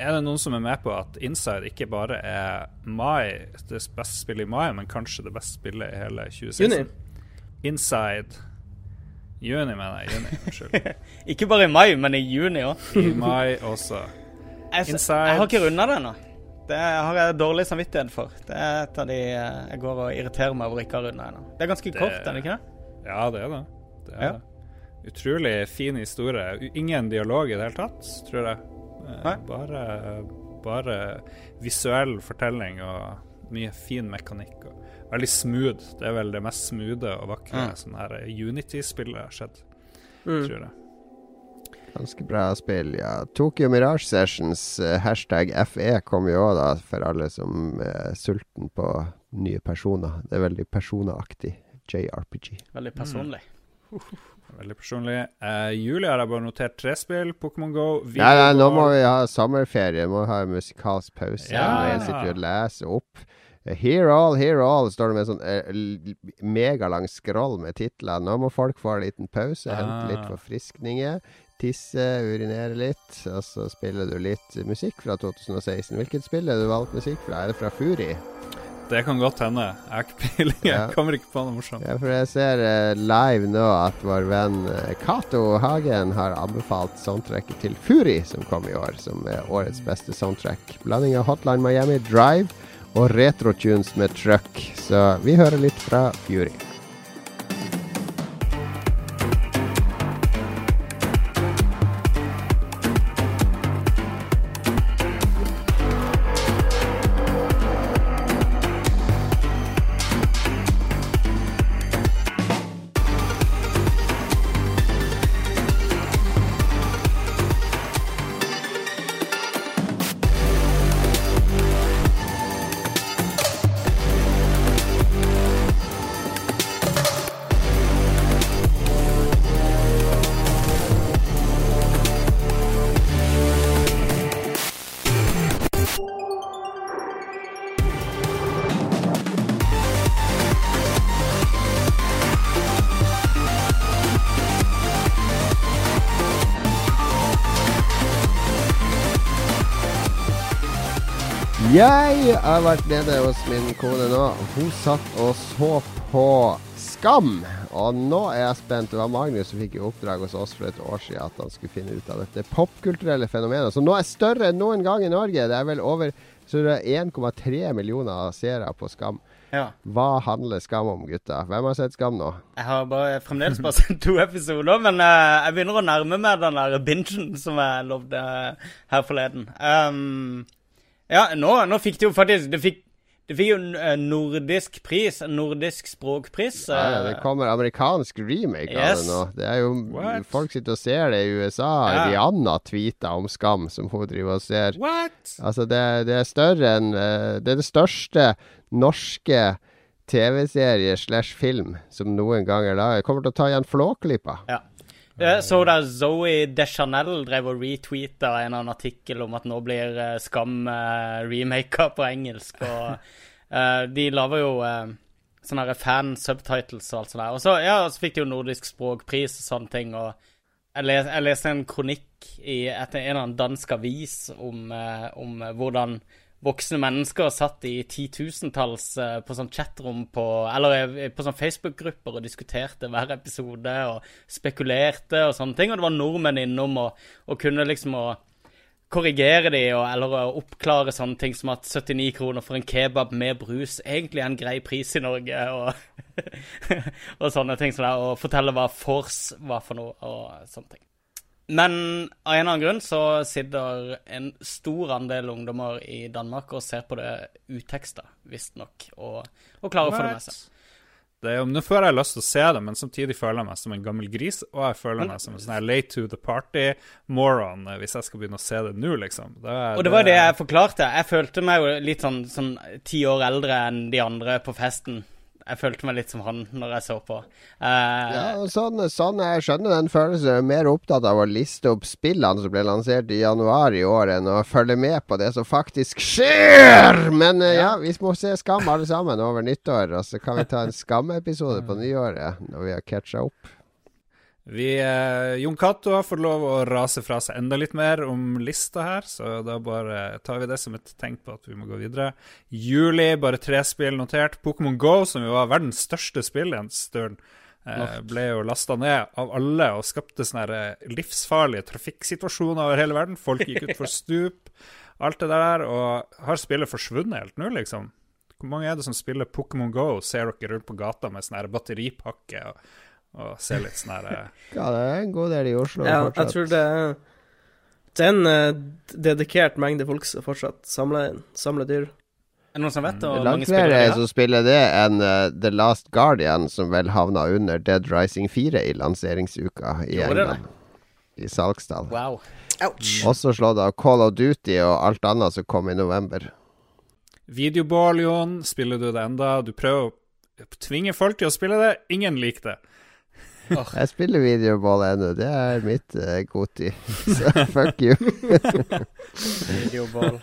Er det noen som er med på at Inside ikke bare er mai, det beste spillet i mai, men kanskje det beste spillet i hele 2016? Juni. Inside Juni, mener jeg. Juni, Unnskyld. Ikke bare i mai, men i juni òg. I mai også. Jeg, Inside. jeg har ikke runda det ennå. Det har jeg dårlig samvittighet for. Det er et av de eh, jeg går og irriterer meg over ikke har ha runda ennå. Det er ganske Det- kort, er det ikke det? Ja, det er det. det, er Ja. det. Utrolig fin historie. Ingen dialog i det hele tatt, tror jeg. Eh, Nei. Bare, bare visuell fortelling og mye fin mekanikk. Og veldig smooth. Det er vel det mest smoothe og vakre Mm. sånn her Unity-spillet har skjedd, Mm. tror jeg. Ganske bra spill, ja. Tokyo Mirage Sessions, eh, hashtag FE, kom jo òg, da, for alle som er sulten på nye personer. Det er veldig personaktig. JRPG. Veldig personlig. Veldig personlig. Uh, Julie har jeg bare notert tre spill. Pokémon Go. Nei, nei, nå må vi ha sommerferie. Må ha en musikalsk pause. Ja. Jeg sitter og leser opp. Eh, Hear all, hear all, står det med sånn eh, megalang scroll med titler. Nå må folk få en liten pause, hente litt Ah. forfriskninger. Tisse, urinere litt, og så spiller du litt musikk fra 2016. Hvilket spill er du valgt musikk fra? Er det fra Furi? Det kan godt hende. Jeg har ikke peiling. Jeg Ja. kommer ikke på noe morsomt. Ja, for jeg ser uh, live nå at vår venn Cato uh, Hagen har anbefalt soundtracket til Furi, som kom i år, som er årets beste soundtrack. Blanding av Hotline Miami, Drive og retrotunes med truck. Så vi hører litt fra Fury. Jeg har vært nede hos min kone nå. Hun satt og så på Skam. Og nå er jeg spent. Det var Magnus som fikk i oppdrag hos oss for et år siden at han skulle finne ut av dette popkulturelle fenomenet, som nå er større enn noen gang i Norge. Det er vel over så det er 1,3 millioner seere på Skam. Ja. Hva handler Skam om, gutta? Hvem har sett Skam nå? Jeg har bare, fremdeles bare sett to episoder, men uh, jeg begynner å nærme meg den der bingen som jeg lovde eh, her forleden. Um, ja, nå, nå fikk det jo faktisk Det fikk, det fikk jo eh, nordisk pris, nordisk språkpris. Ja, ja, det eh, kommer amerikansk remake av det nå. Det er jo What? Folk sitter og ser det i USA. Ja. Rihanna tweeta om Skam, som hun driver og ser. What? Altså, det, det er større enn eh, Det er det største norske TV-serie slash film som noen gang er laget. Kommer til å ta igjen Flåklypa. Ja. Så da Zoe Deschanel drev og retweeta en eller annen artikkel om at nå blir eh, Skam uh, remaka på engelsk, og eh, de lager jo uh, sånne fan-subtitles og alt sånt der. Og så, ja, så fikk de jo nordisk språkpris og sånne ting, og jeg, les, jeg leste en kronikk i et, en eller annen dansk avis om, eh, om eh, hvordan voksne mennesker satt i titusentalls eh, på sånn chatrom på Eller eh, på sånn Facebook-grupper og diskuterte hver episode og spekulerte og sånne ting. Og det var nordmenn innom og, og kunne liksom å korrigere de og, eller å oppklare sånne ting som at 79 kroner for en kebab med brus egentlig er en grei pris i Norge, og, og sånne ting som det, og fortelle hva force var for noe, og sånne ting. Men av en eller annen grunn så sitter en stor andel ungdommer i Danmark og ser på det uteksta, visstnok, og, og klarer å få det med seg. Det er jo, Nå får jeg lyst til å se det, men samtidig føler jeg meg som en gammel gris. Og jeg føler meg som en sånn her late to the party-moron eh, hvis jeg skal begynne å se det nå, liksom. Det er- Og det var det jeg forklarte. Jeg følte meg jo litt sånn, sånn ti år eldre enn de andre på festen. Jeg følte meg litt som han når jeg så på. Uh, Ja, sånn, sånn jeg skjønner den følelsen. Jeg er mer opptatt av å liste opp spillene som ble lansert i januar i år, enn å følge med på det som faktisk skjer! Men eh, ja, vi må se Skam alle sammen over nyttår, og så kan vi ta en Skam-episode på nyåret når vi har catcha opp. Vi, eh, Jon Cato har fått lov å rase fra seg enda litt mer om lista her, så da bare tar vi det som et tegn på at vi må gå videre. Juli, bare tre spill notert. Pokémon Go, som jo var verdens største spill en stund, eh, ble jo lasta ned av alle og skapte sånne eh, livsfarlige trafikksituasjoner over hele verden. Folk gikk utfor stup, alt det der, og har spillet forsvunnet helt nå, liksom? Hvor mange er det som spiller Pokémon Go? Ser dere rundt på gata med sånn batteripakke og, og ser litt sånn her eh, Ja, det er en god del i Oslo Ja, jeg tror det er Det er en eh, dedikert mengde folk som fortsatt samler, samler dyr. er det noen som vet Det hvor mange langt spillere flere de som spiller det enn uh, The Last Guardian, som vel havna under Dead Rising 4 i lanseringsuka i jo, England. I salgstall. Wow. Ouch! Også slått av Call of Duty og alt annet som kom i november. Videoball, Jon. Spiller du det enda? Du prøver å tvinge folk til å spille det. Ingen liker det. Jeg spiller videoball ennå, det er mitt uh, godtid. Så fuck you. Videoball.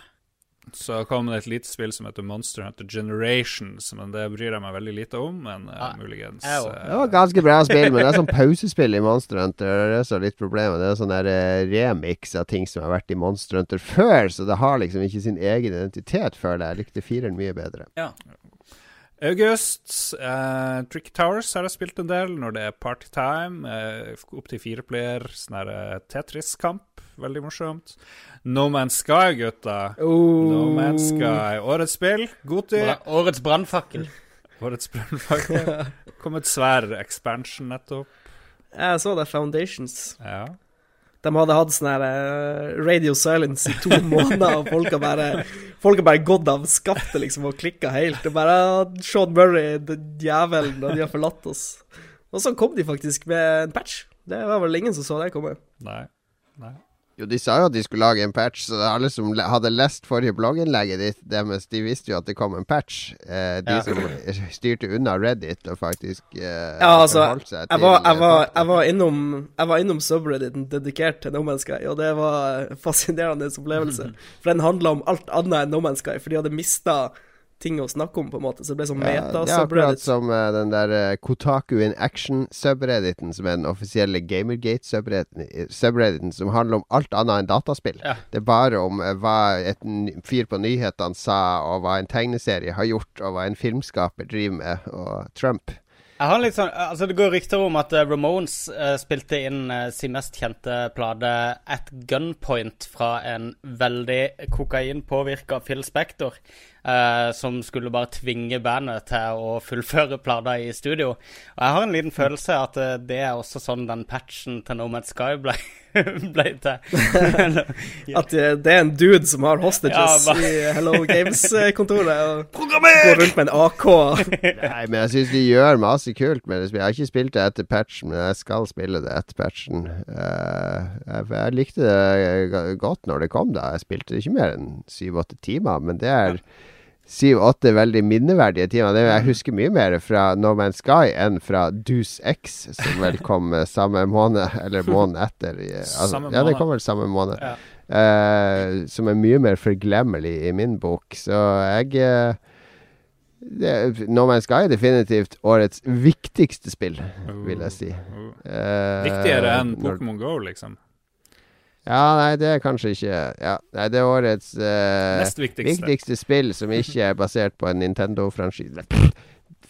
Så kom det et lite spill som heter Monster Hunter Generations, men det bryr jeg meg veldig lite om. Men uh, Ah, muligens uh, eh, Det var ganske bra spill, men det er sånn pausespill i Monster Hunter. Det er så litt problemet. Det er sånn der eh, remix av ting som har vært i Monster Hunter før, så det har liksom ikke sin egen identitet, før det. Jeg likte fireren mye bedre. August. Uh, Tricky Towers har jeg spilt en del når det er partytime. Uh, Opptil fire player. Sånn her uh, Tetris-kamp. Veldig morsomt. No Man's Sky, gutta. Oh. No Man's Sky. Årets spill. god tid. Årets brannfakkel. Årets brannfakkel. Kom et svær expansion nettopp. Jeg så det, Foundations. Ja. De hadde hatt sånn her eh, radio silence i to måneder, og folk har bare bare gått av skaftet liksom og klikka helt. Og bare Sean Murray, den djevelen, og de har forlatt oss. Og så kom de faktisk med en patch. Det var vel ingen som så det komme. Nei. Nei. Jo, de sa jo at de skulle lage en patch, så alle som hadde lest forrige blogginnlegget ditt deres, de visste jo at det kom en patch. Eh, de Ja. som styrte unna Reddit og faktisk eh, Ja, altså, Jeg var, jeg eh, var, jeg var innom Jeg var innom subredditen dedikert til No Man's Sky, og det var en fascinerende opplevelse. For den handla om alt annet enn No Man's Sky, for de hadde mista ting å snakke om, på en måte. Så det ble sånn Ja, det er akkurat som uh, den der uh, Kotaku in action-subredditen, som er den offisielle Gamergate-subredditen, som handler om alt annet enn dataspill. Ja. Det er bare om uh, hva et fyr på nyhetene sa, og hva en tegneserie har gjort, og hva en filmskaper driver med, og Trump. Jeg har litt sånn, altså Det går rykter om at eh, Ramones uh, spilte inn uh, sin mest kjente plate At Gunpoint fra en veldig kokainpåvirka Phil Spector, eh, som skulle bare tvinge bandet til å fullføre plata i studio. Og jeg har en liten følelse at eh, det er også sånn den patchen til Nomad Sky ble, ble til. At det, det er en dude som har hostages Ja, bare... i Hello Games-kontoret og går rundt med en AK. Nei, men jeg syns de gjør masse kult med det. Jeg har ikke spilt det etter patchen, men jeg skal spille det etter patchen. Uh, jeg, jeg likte det godt når det kom, da. Jeg spilte det ikke mer enn syv-åtte timer, men det er syv-åtte veldig minneverdige timer. Det, jeg husker mye mer fra No Man's Sky enn fra Deuce X, som vel kom eh, samme måned, eller måneden etter. Altså, ja, det kom vel samme måned. Ja. Uh, som er mye mer forglemmelig i min bok. Så jeg uh, det, No Man's Sky er definitivt årets viktigste spill, vil jeg si. Uh. Viktigere enn Pokémon Go, liksom. Ja, nei, det er kanskje ikke ja, Nei, det er årets eh, viktigste. viktigste spill som ikke er basert på en Nintendo-franchise.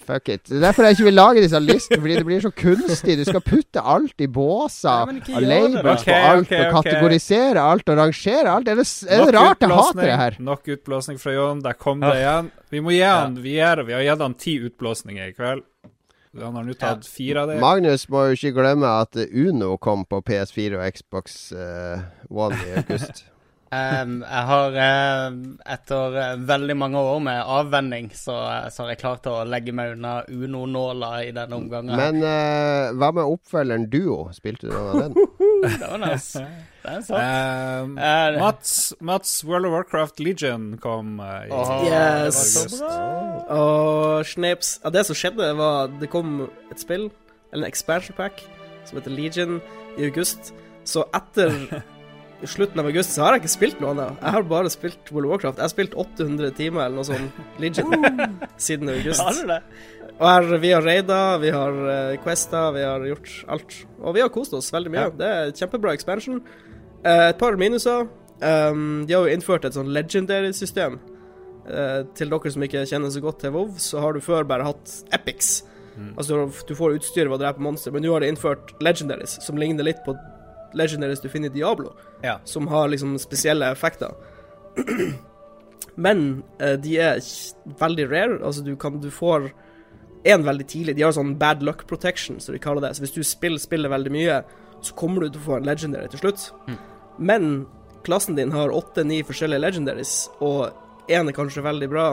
Fuck it. Det er derfor jeg ikke vil lage disse listene, fordi det blir så kunstig. Du skal putte alt i båser. Ja, og labels okay, på alt, okay, og kategorisere kategorisere alt, og rangere alt. Er det, er det rart jeg hater det her? Nok utblåsning fra Jon. Der kom det igjen. Vi må gi han Vi, gir, vi har gitt han ti utblåsninger i kveld. Han har nå tatt fire av det. Magnus må jo ikke glemme at Uno kom på PS4 og Xbox uh, One i august. um, jeg har eh, etter eh, veldig mange år med avvenning, så, eh, så har jeg klart å legge meg unna Uno-nåla i denne omgangen. Men uh, hva med oppfølgeren Duo? Spilte du noen av den? det var nice. Det er sant. Um, Eh, Mats, Mats World of Warcraft Legion kom uh, i oh, Yes. Og Snaps ja, Det som skjedde, var Det kom et spill, eller en expansion pack, som heter Legion, i august. Så etter slutten av august så har jeg ikke spilt noe annet. Jeg har bare spilt World of Warcraft. Jeg har spilt 800 timer eller noe sånt Legion siden august. Har du det? Og her, vi har raida, vi har uh, questa, vi har gjort alt. Og vi har kost oss veldig mye. Ja. Det er et kjempebra expansion. Uh, et par minuser. Um, de har jo innført et sånn legendary-system. Uh, til dere som ikke kjenner så godt til WoW, så har du før bare hatt epics. Mm. Altså du, får utstyr ved å drepe monster, men nå har de innført legendaries, som ligner litt på legendaries du finner i Diablo, Ja. som har liksom spesielle effekter. Men eh, de er veldig rare. Altså du kan Du får en veldig tidlig. De har sånn bad luck protection, som de kaller det. Så hvis du spiller, spiller veldig mye, så kommer du til å få en legendary til slutt. Mm. Men klassen din har åtte-ni forskjellige legendaries, og én er kanskje veldig bra,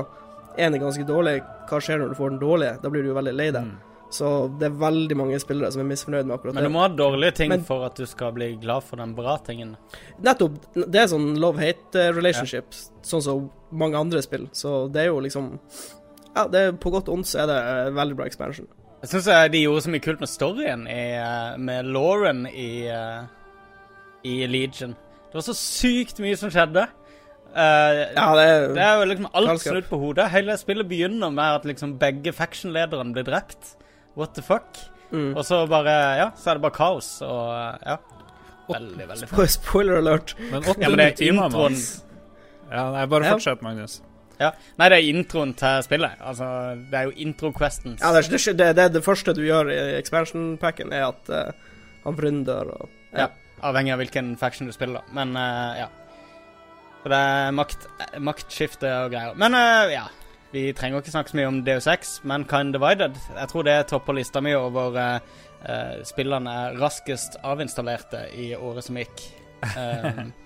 én er ganske dårlig. Hva skjer når du får den dårlige? Da blir du jo veldig lei deg. Mm. Så det er veldig mange spillere som er misfornøyd med akkurat det. Men du må ha dårlige ting Men- for at du skal bli glad for den bra tingen. Nettopp. Det er sånn love-hate relationship, sånn som mange andre spill. Så det er jo liksom Ja, det er på godt og ondt så er det eh, veldig bra expansion. Jeg syns de gjorde så mye kult med storyen, i, eh, med Lauren i, eh, i Legion. Det var så sykt mye som skjedde. Uh, Ja, det er Det er jo liksom alt snudd på hodet. Hele spillet begynner med at liksom begge faction-lederne blir drept. What the fuck? mm. Og så bare Ja, så er det bare kaos, og ja. Veldig, veldig fint. Spoiler alert. Men åtte Ja, men det er timer, Magnus. Ja, nei, bare fortsett, Magnus. Ja. Nei, det er introen til spillet. Altså, det er jo intro-questions. Ja, det, er- det, det, det første du gjør i expansion-packen, er at uh, han vrynder og Ja, avhengig av hvilken faction du spiller. Men uh, ja. Så det er makt, maktskifte og greier. Men uh, ja. Vi trenger ikke snakke så mye om DO6, men Kind Divided Jeg tror det topper lista mi over uh, spillene raskest avinstallerte i året som gikk. Um,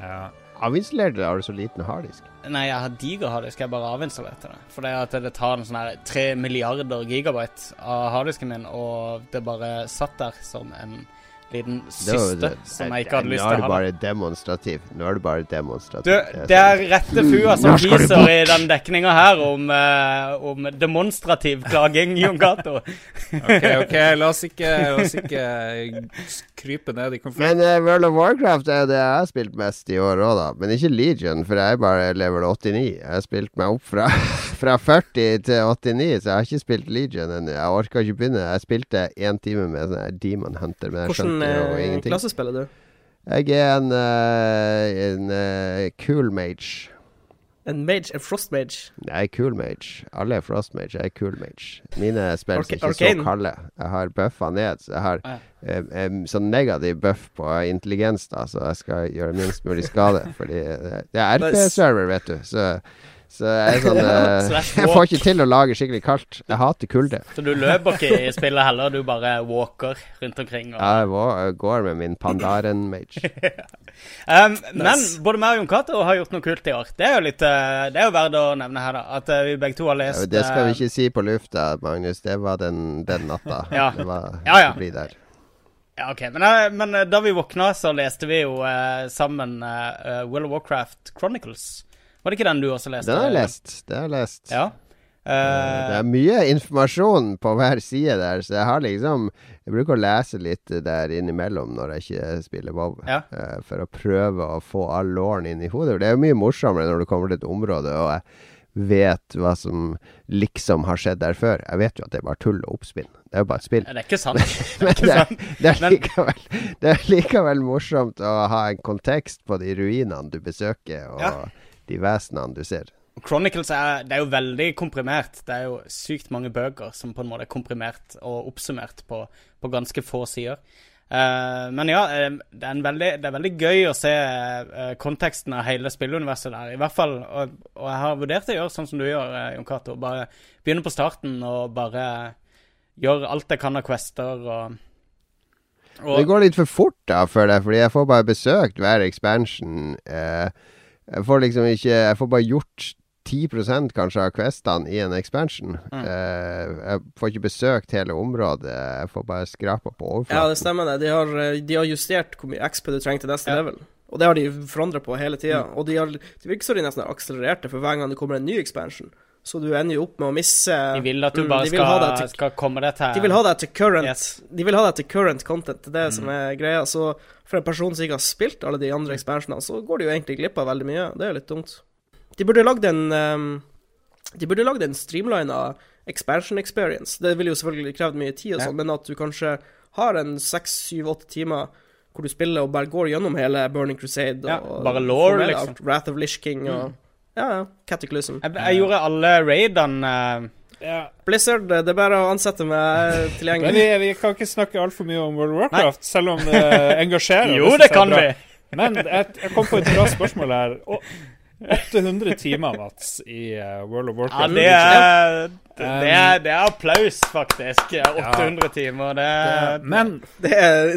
Ja. Avinstallerte har du så liten harddisk? nei, jeg har diger harddisk, jeg bare avinstallerte det. For det, at det tar en sånn her tre milliarder gigabyte av harddisken min, og det bare satt der som en liten den siste no, det- som jeg ikke hadde lyst til å ha. Nå er du bare demonstrativ. Nå er det bare demonstrativ. Du, det er rette fua som viser i den dekninga her om, uh, om demonstrativ klaging, Jon Gato. OK, ok, la oss ikke, la oss ikke krype ned i konflikt. Men uh, World of Warcraft er det jeg har spilt mest i år òg, da. Men ikke Legion, for jeg er bare level 89. Jeg har spilt meg opp fra, fra 40 til 89, så jeg har ikke spilt Legion ennå. Jeg orka ikke begynne. Jeg spilte én time med sånn Demon Hunter, men jeg Hvordan skjønte jo eh, klasse spiller du? Jeg er en, eh, en eh, cool mage. En mage? En frost mage? Er cool mage. Alle er frost mage. Jeg er cool mage. Mine spill er ikke Arcane. så kalde. Jeg har buffa ned. Så jeg har Ja. um, sånn negativ buff på intelligens, da, så jeg skal gjøre minst mulig skade. Fordi det det er RP-server, vet du. Så, så jeg er sånn eh, Jeg får ikke til å lage skikkelig kaldt. Jeg hater kulde. Så du løper ikke i spillet heller, du bare walker rundt omkring. Og, Jeg vå- jeg går med min Pandaren-mage. um, Men både meg og Jon Cato har gjort noe kult i år. Det er jo litt eh, Det er jo verdt å nevne her, da. At eh, vi begge to har lest Det skal vi eh, ikke si på lufta, Magnus. Det var den, den natta. Ja. Det var Ja, ja. bli der. Ja, ok. Men, eh, men eh, da vi våkna, så leste vi jo eh, sammen uh, World of Warcraft Chronicles. Var det ikke den du også leste? Den har jeg lest. Det har jeg lest. Ja. Uh, Det er mye informasjon på hver side der, så jeg har liksom Jeg bruker å lese litt der innimellom når jeg ikke spiller WoW, Ja. uh, for å prøve å få all låren inn i hodet. Det er jo mye morsommere når du kommer til et område og jeg vet hva som liksom har skjedd der før. Jeg vet jo at det er bare tull og oppspinn. Det er jo bare et spill. det er ikke sant. Ikke det er, sant. det, er likevel, det er likevel morsomt å ha en kontekst på de ruinene du besøker, og Ja. De vesenene du ser. Chronicles er, det er jo veldig komprimert. Det er jo sykt mange bøker som på en måte er komprimert og oppsummert på, på ganske få sider. Uh, men ja, eh, det, er en veldig, det er veldig gøy å se uh, konteksten av hele spilluniverset der. I hvert fall, og, og jeg har vurdert å gjøre sånn som du gjør, uh, Jon Cato. Bare begynne på starten og bare gjøre alt jeg kan av quester og, og Det går litt for fort da, føler jeg, fordi jeg får bare besøkt hver expansion. Eh, jeg får liksom ikke Jeg får bare gjort 10% kanskje av questene i en expansion. Mm. Uh, jeg får ikke besøkt hele området. Jeg får bare skrapa på Ja, det stemmer det. De har, eh, de har justert hvor mye XP du trenger til neste Ja. level. Og det har de forandra på hele tida. Og de har, det virker som de nesten har akselerert det for hver gang det kommer en ny expansion. Så du ender jo opp med å misse de vil at du Mm, bare de skal, til- skal komme deg til De vil ha deg til current Yes. De vil ha deg til current content. Det er det som Mm. er greia. Så for en person som ikke har spilt alle de andre expansionene, så går de jo egentlig glipp av veldig mye. Det er jo litt dumt. De burde lagd en um, De burde lagd en streamlina expansion experience. Det ville jo selvfølgelig krevd mye tid, og Ja. sånn, men at du kanskje har en seks, syv, åtte timer hvor du spiller og bare går gjennom hele Burning Crusade Ja, og bare lore, liksom. Wrath of Lish King og Mm. Ja, ja. Cataclysm. Jeg, jeg gjorde alle raidene eh, Ja. Blizzard, det er bare å ansette meg Men tilgjengelig. vi, vi kan ikke snakke altfor mye om World of Warcraft, selv om det engasjerer. Jo, det kan vi! Men jeg, jeg kom på et bra spørsmål her. Å, 800 timer, Mats, i eh, World of Ja, det er, det er, det er applaus, faktisk. 800 timer. Det er Det- Men, Det er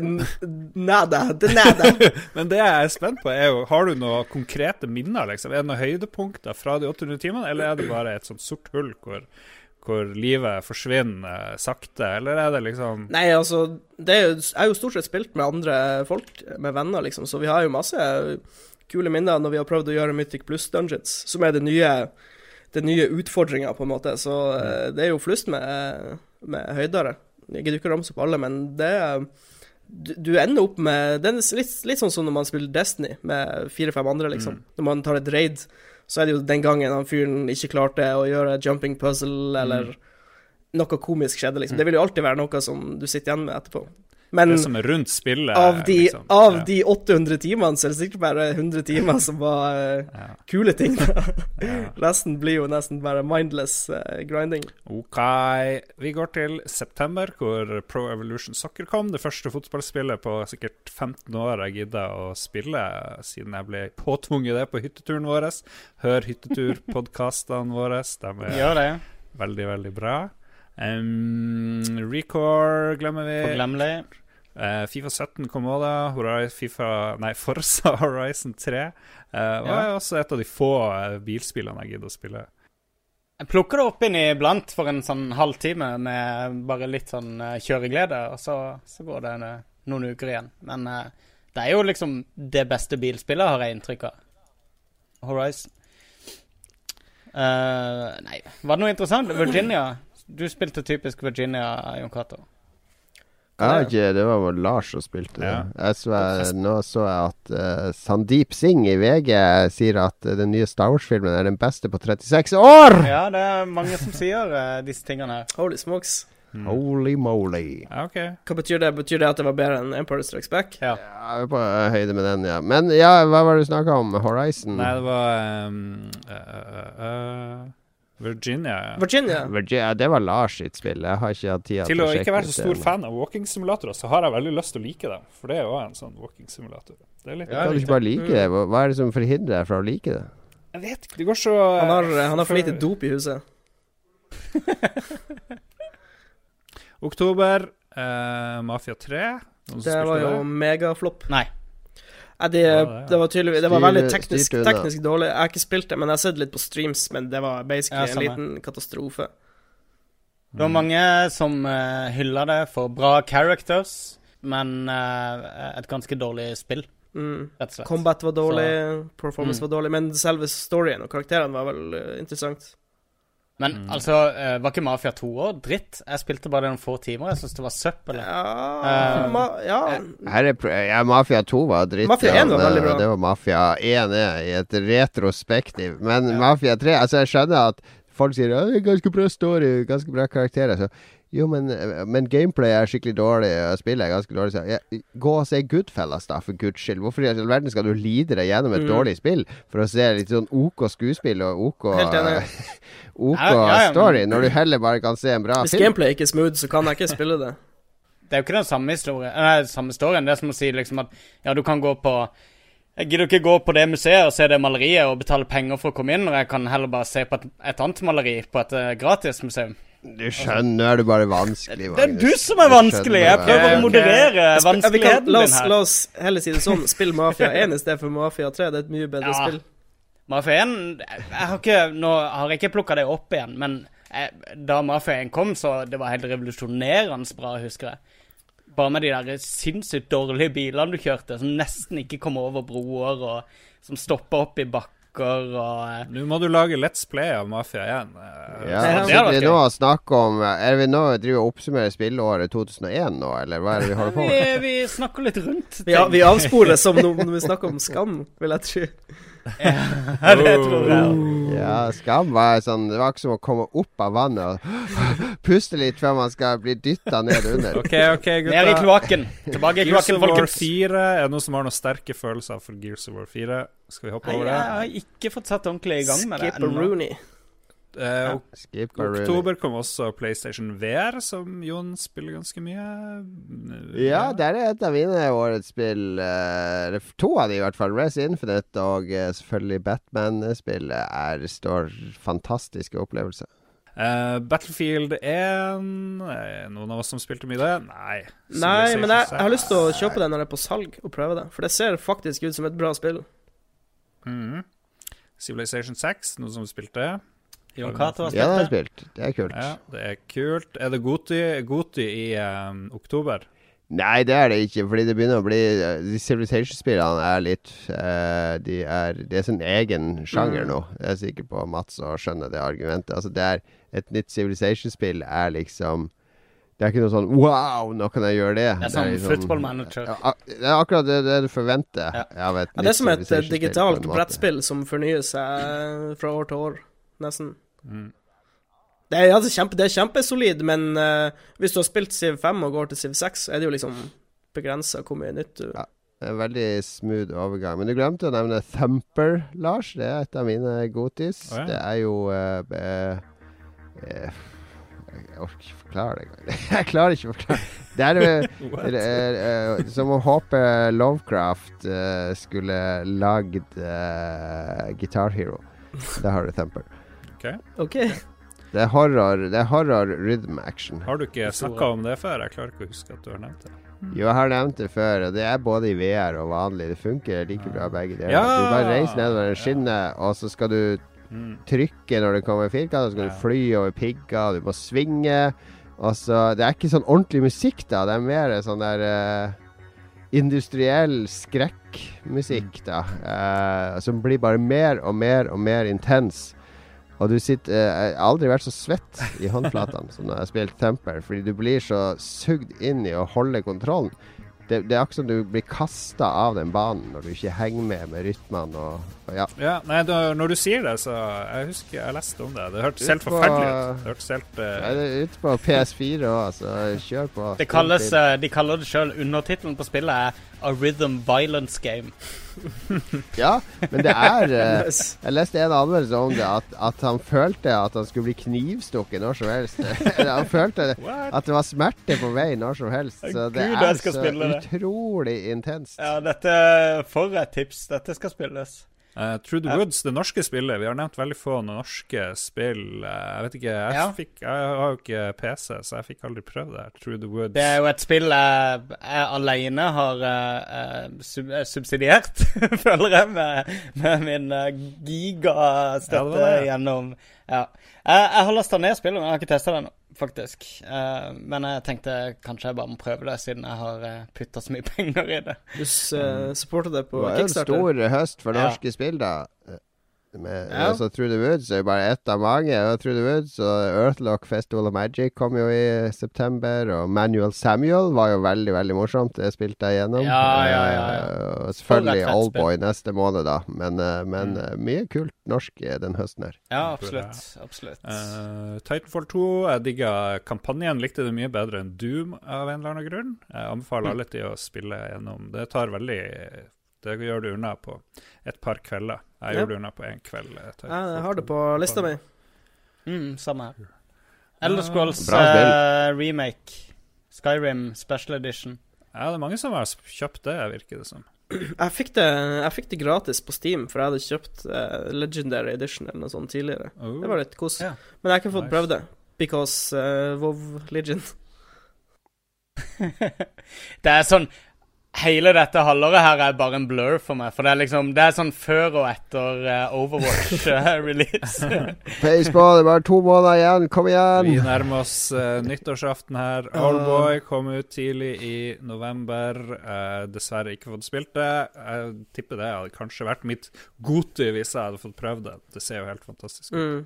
nada. Det er nada. men det jeg er spent på, er jo Har du noen konkrete minner? liksom? Er det noen høydepunkter fra de 800 timene, eller er det bare et sånt sort hull hvor, hvor livet forsvinner sakte, eller er det liksom Nei, altså det er jo, Jeg har jo stort sett spilt med andre folk, med venner, liksom, så vi har jo masse kule minner når vi har prøvd å gjøre Mythic Plus Dungeons, som er det nye Den nye utfordringa, på en måte. Så eh, det er jo flust med, med høydere. Jeg gidder ikke å ramse opp alle, men det du, du ender opp med Det er litt, litt sånn som når man spiller Destiny med fire-fem andre, liksom. Når man tar et raid, så er det jo den gangen han fyren ikke klarte å gjøre jumping puzzle, eller noe komisk skjedde, liksom. Det vil jo alltid være noe som du sitter igjen med etterpå. Men det som er rundt spillet. av de, liksom. av Ja. de 800 timene, så er det sikkert bare 100 timer som var eh, Ja. kule ting. da. Ja. Resten blir jo nesten bare mindless eh, grinding. OK. Vi går til september, hvor Pro Evolution Soccer kom. Det første fotballspillet på sikkert 15 år jeg gidda å spille, siden jeg ble påtvunget det på hytteturen vår. Hør hytteturpodkastene våre. De er Gjør det. veldig, veldig bra. Um, Recore glemmer vi. Forglemmelig. Eh, Fifa 17 kom òg, da. FIFA, nei, Forza Horizon 3 uh, var Ja. også et av de få eh, bilspillene jeg gidder å spille. Jeg plukker det opp inn iblant for en sånn halvtime med bare litt sånn eh, kjøreglede, og så, så går det en- noen uker igjen. Men uh, det er jo liksom det beste bilspillet, har jeg inntrykk av. Horizon. Uh, nei, var det noe interessant? Virginia. Du spilte typisk Virginia, Jon Cato. Har ikke, det var vel Lars som spilte det. Ja. Jeg så, nå så jeg at uh, Sandeep Singh i VG sier at uh, den nye Star Wars-filmen er den beste på 36 år! Ja, det er mange som sier uh, disse tingene her. Holy smokes. Holy moly. Okay. Hva betyr det? Betyr det at det var bedre enn Empire Strikes Back? Ja. Er på høyde med den, ja. Men ja, hva var det du snakka om? Horizon? Nei, det var um, uh, uh, uh, Virginia. Virginia. Virginia, det var Lars sitt spill. Jeg har ikke hatt tid Til å sjekke ikke være så stor fan av walking-simulatorer, så har jeg veldig lyst til å like dem. For det er jo en sånn walking-simulator. Ja, Kan du ikke bare like det? Hva hva er det som forhindrer deg fra å like det? Jeg vet ikke, det går så Han har, han har for lite dop i huset. Oktober, uh, Mafia 3. Noen Det var jo megaflopp. Nei. Ja, det, Ja, det det var tydelig Det var veldig teknisk, teknisk dårlig. Jeg har ikke spilt det, men jeg har sett litt på streams, men det var basically Ja, en liten katastrofe. Det var mange som uh, hylla det for bra characters, men uh, et ganske dårlig spill, Mm. rett og slett. Combat var dårlig, performance Mm. var dårlig, men selve storyen og karakterene var vel uh, interessant. Men Mm. altså, eh, var ikke Mafia 2 år dritt? Jeg spilte bare det noen få timer. Jeg syns det var søppel. Ja, uh, ma ja. Her er, pro- ja, Mafia 2 var dritt. Mafia 1 var veldig bra. Det var Mafia 1 er, i et retrospektiv. Men Mafia 3 Altså, jeg skjønner at folk sier «Ja, det er ganske bra story, ganske bra karakterer. Så jo, men, men gameplay er skikkelig dårlig, og spillet er ganske dårlig. Så, ja, gå og se Goodfellas, da, for guds skyld. Hvorfor i all verden skal du lide deg gjennom et Mm. dårlig spill for å se litt sånn OK skuespill og OK. OK Ja, ja, ja, men- story, når du heller bare kan se en bra Hvis film? gameplay ikke er smooth, så kan jeg ikke spille det. Det er jo ikke den samme historien. Nei, samme storyen. Det er som å si liksom at ja, du kan gå på Jeg gidder ikke gå på det museet og se det maleriet og betale penger for å komme inn, når jeg kan heller bare se på et, et annet maleri på et uh, gratismuseum. Du skjønner, er det bare vanskelig, Magnus. Det er du som er vanskelig! Jeg prøver å moderere vanskeligheten la, din oss, her. la oss heller si det sånn. Spill Mafia 1 i stedet for Mafia 3. Det er et mye bedre Ja. spill. Mafia 1 jeg har ikke, Nå har jeg ikke plukka det opp igjen, men jeg, da Mafia 1 kom, så det var helt revolusjonerende bra, husker jeg. Bare med de der sinnssykt dårlige bilene du kjørte, som nesten ikke kom over broer, og som stoppa opp i bakker og eh, Nå må du lage Let's Play av Mafia 1. eh, Ja, sitter vi nå og snakker om Er vi nå driver og oppsummerer spillåret 2001 nå, eller hva er det vi holder på med? vi, vi snakker litt rundt Vi, vi avsporer som når vi snakker om skam, vil jeg tro. Ja, det tror jeg. Ja, Skam var sånn Det var ikke som å komme opp av vannet og puste litt før man skal bli dytta ned under. OK, OK, Ned i gutta. kloakken. Tilbake i Gears of War 4. Er det noen som har noen sterke følelser for Gears of War 4? Skal vi hoppe over det? jeg har ikke fått satt ordentlig i gang med det Skip a Rooney. Eh, ja, oktober kom også PlayStation VR, som Jon spiller ganske mye. Ja, der er et av mine årets spill. Uh, to av de i hvert fall. Race Infinite og uh, selvfølgelig Batman-spillet er står fantastiske opplevelser. Uh, Battlefield 1 eh, Noen av oss som spilte mye det? Nei. Nei, men jeg, jeg har lyst til å kjøpe det når det er på salg, og prøve det. For det ser faktisk ut som et bra spill. 6. Mhm. Civilization 6, noen som spilte det? Jon Cato har Ja, det har jeg spilt det. er kult. Ja, det er kult. Er det Goti, Goti i um, oktober? Nei, det er det ikke, fordi det begynner å bli eh, De Civilization-spillene er litt uh, De er Det er sin egen sjanger Mm. nå. Jeg er sikker på Mats å skjønne det argumentet. Altså, det er Et nytt Civilization-spill er liksom Det er ikke noe sånn Wow, nå kan jeg gjøre det. Det er sånn liksom- football manager. Ja, det er akkurat det, det du forventer Ja. av et Ja, det er som et eh, digitalt brettspill som fornyer seg fra år til år, nesten. Mm. Det er, altså, er, kjempe, det er kjempesolid, men uh, hvis du har spilt Civ 5 og går til Civ 6, er det jo liksom begrensa hvor mye nytt du Ja. En veldig smooth overgang. Men du glemte å nevne Thumper, Lars. Det er et av mine godis. Oh, ja. Det er jo uh, eh, uh, Jeg orker ikke forklare det engang. jeg klarer ikke å forklare. Det er eh, eh, som å håpe Lovecraft skulle lagd Guitar Hero. Der har du Thumper. OK. Det er horror, det er horror rhythm action. Har du ikke snakka om det før? Jeg klarer ikke å huske at du har nevnt det. Jo, jeg har nevnt det før, og det er både i VR og vanlig. Det funker like bra begge deler. Ja! Du bare reiser nedover en skinne, og så skal du Mm. trykke når det kommer firkanter, så skal Ja. du fly over pigger, du må svinge. Og så Det er ikke sånn ordentlig musikk, da. Det er mer sånn der uh, industriell skrekkmusikk, da. Uh, som blir bare mer og mer og mer intens. Og du sitter eh, Jeg har aldri vært så svett i håndflatene som når jeg har spilt Temper, fordi du blir så sugd inn i å holde kontrollen. Det, det er akkurat som du blir kasta av den banen når du ikke henger med med rytmene og, og ja. Ja, nei, da, når du sier det, så Jeg husker jeg leste om det. Det hørtes helt forferdelig ut. Det hørtes helt Nei, eh, det er ute på PS4 òg, så kjør på. Det kalles, eh, de kaller det sjøl Undertittelen på spillet er A Rhythm Violence Game. Ja, men det er eh, Jeg leste en anmeldelse om det, at, at han følte at han skulle bli knivstukket når som helst. han følte at det var smerte på vei når som helst. Så det Gud, er så utrolig intenst. Ja, dette For et tips. Dette skal spilles. Eh, Trude the Woods, det norske spillet. Vi har nevnt veldig få norske spill. Eh, jeg vet ikke, jeg, Ja. fikk, jeg har jo ikke PC, så jeg fikk aldri prøvd det. her Trude the Woods. Det er jo et spill jeg, jeg alene har eh, subsidiert, føler jeg, med, med min uh, Ja, gigastøtte var gjennom Ja. Jeg, jeg har lasta ned spillet, men jeg har ikke testa det ennå, faktisk. Uh, men jeg tenkte kanskje jeg bare må prøve det, siden jeg har uh, putta så mye penger i det. Du uh, supporter det på Kickstarter? Det var jo en stor høst for Ja. norske spill, da. Med, Ja. altså, Through the Woods er jo bare ett av mange. Og Through the Woods og Earthlock Festival of Magic kom jo i september. Og Manuel Samuel var jo veldig veldig morsomt. Det spilte jeg gjennom. Ja, ja, ja, ja. Eh, selvfølgelig Oldboy neste måned, da. Men, eh, men Mm. eh, mye kult norsk den høsten her. Ja, Ja. absolutt. absolutt. Uh, Titanfall 2, jeg digga kampanjen. Likte det mye bedre enn Doom av en eller annen grunn. Jeg anbefaler alle til å spille gjennom. Det tar veldig Det gjør du unna på et par kvelder. Jeg Ja. gjør det unna på én kveld. Jeg, Titanfall Jeg har det på lista mi. Mm, samme her. Elder Scrolls uh, eh, remake. Skyrim special edition. Ja, det er mange som har kjøpt det, virker det som. Jeg fikk det, jeg fikk det gratis på Steam, for jeg hadde kjøpt uh, Legendary Edition eller noe sånt tidligere. Oh. Det var litt kos. Yeah. Men jeg har ikke fått Nice. prøvd det. Because uh, WoW Legion. det er sånn Hele dette halvåret her er bare en blur for meg. For det er liksom Det er sånn før og etter uh, Overwatch-release. Baseball, det er bare to måneder igjen. Kom igjen! Vi nærmer oss uh, nyttårsaften her. Oldboy kom ut tidlig i november. Uh, dessverre ikke fått spilt det. Jeg tipper det hadde kanskje vært mitt godty hvis jeg hadde fått prøvd det. Det ser jo helt fantastisk ut. Mm.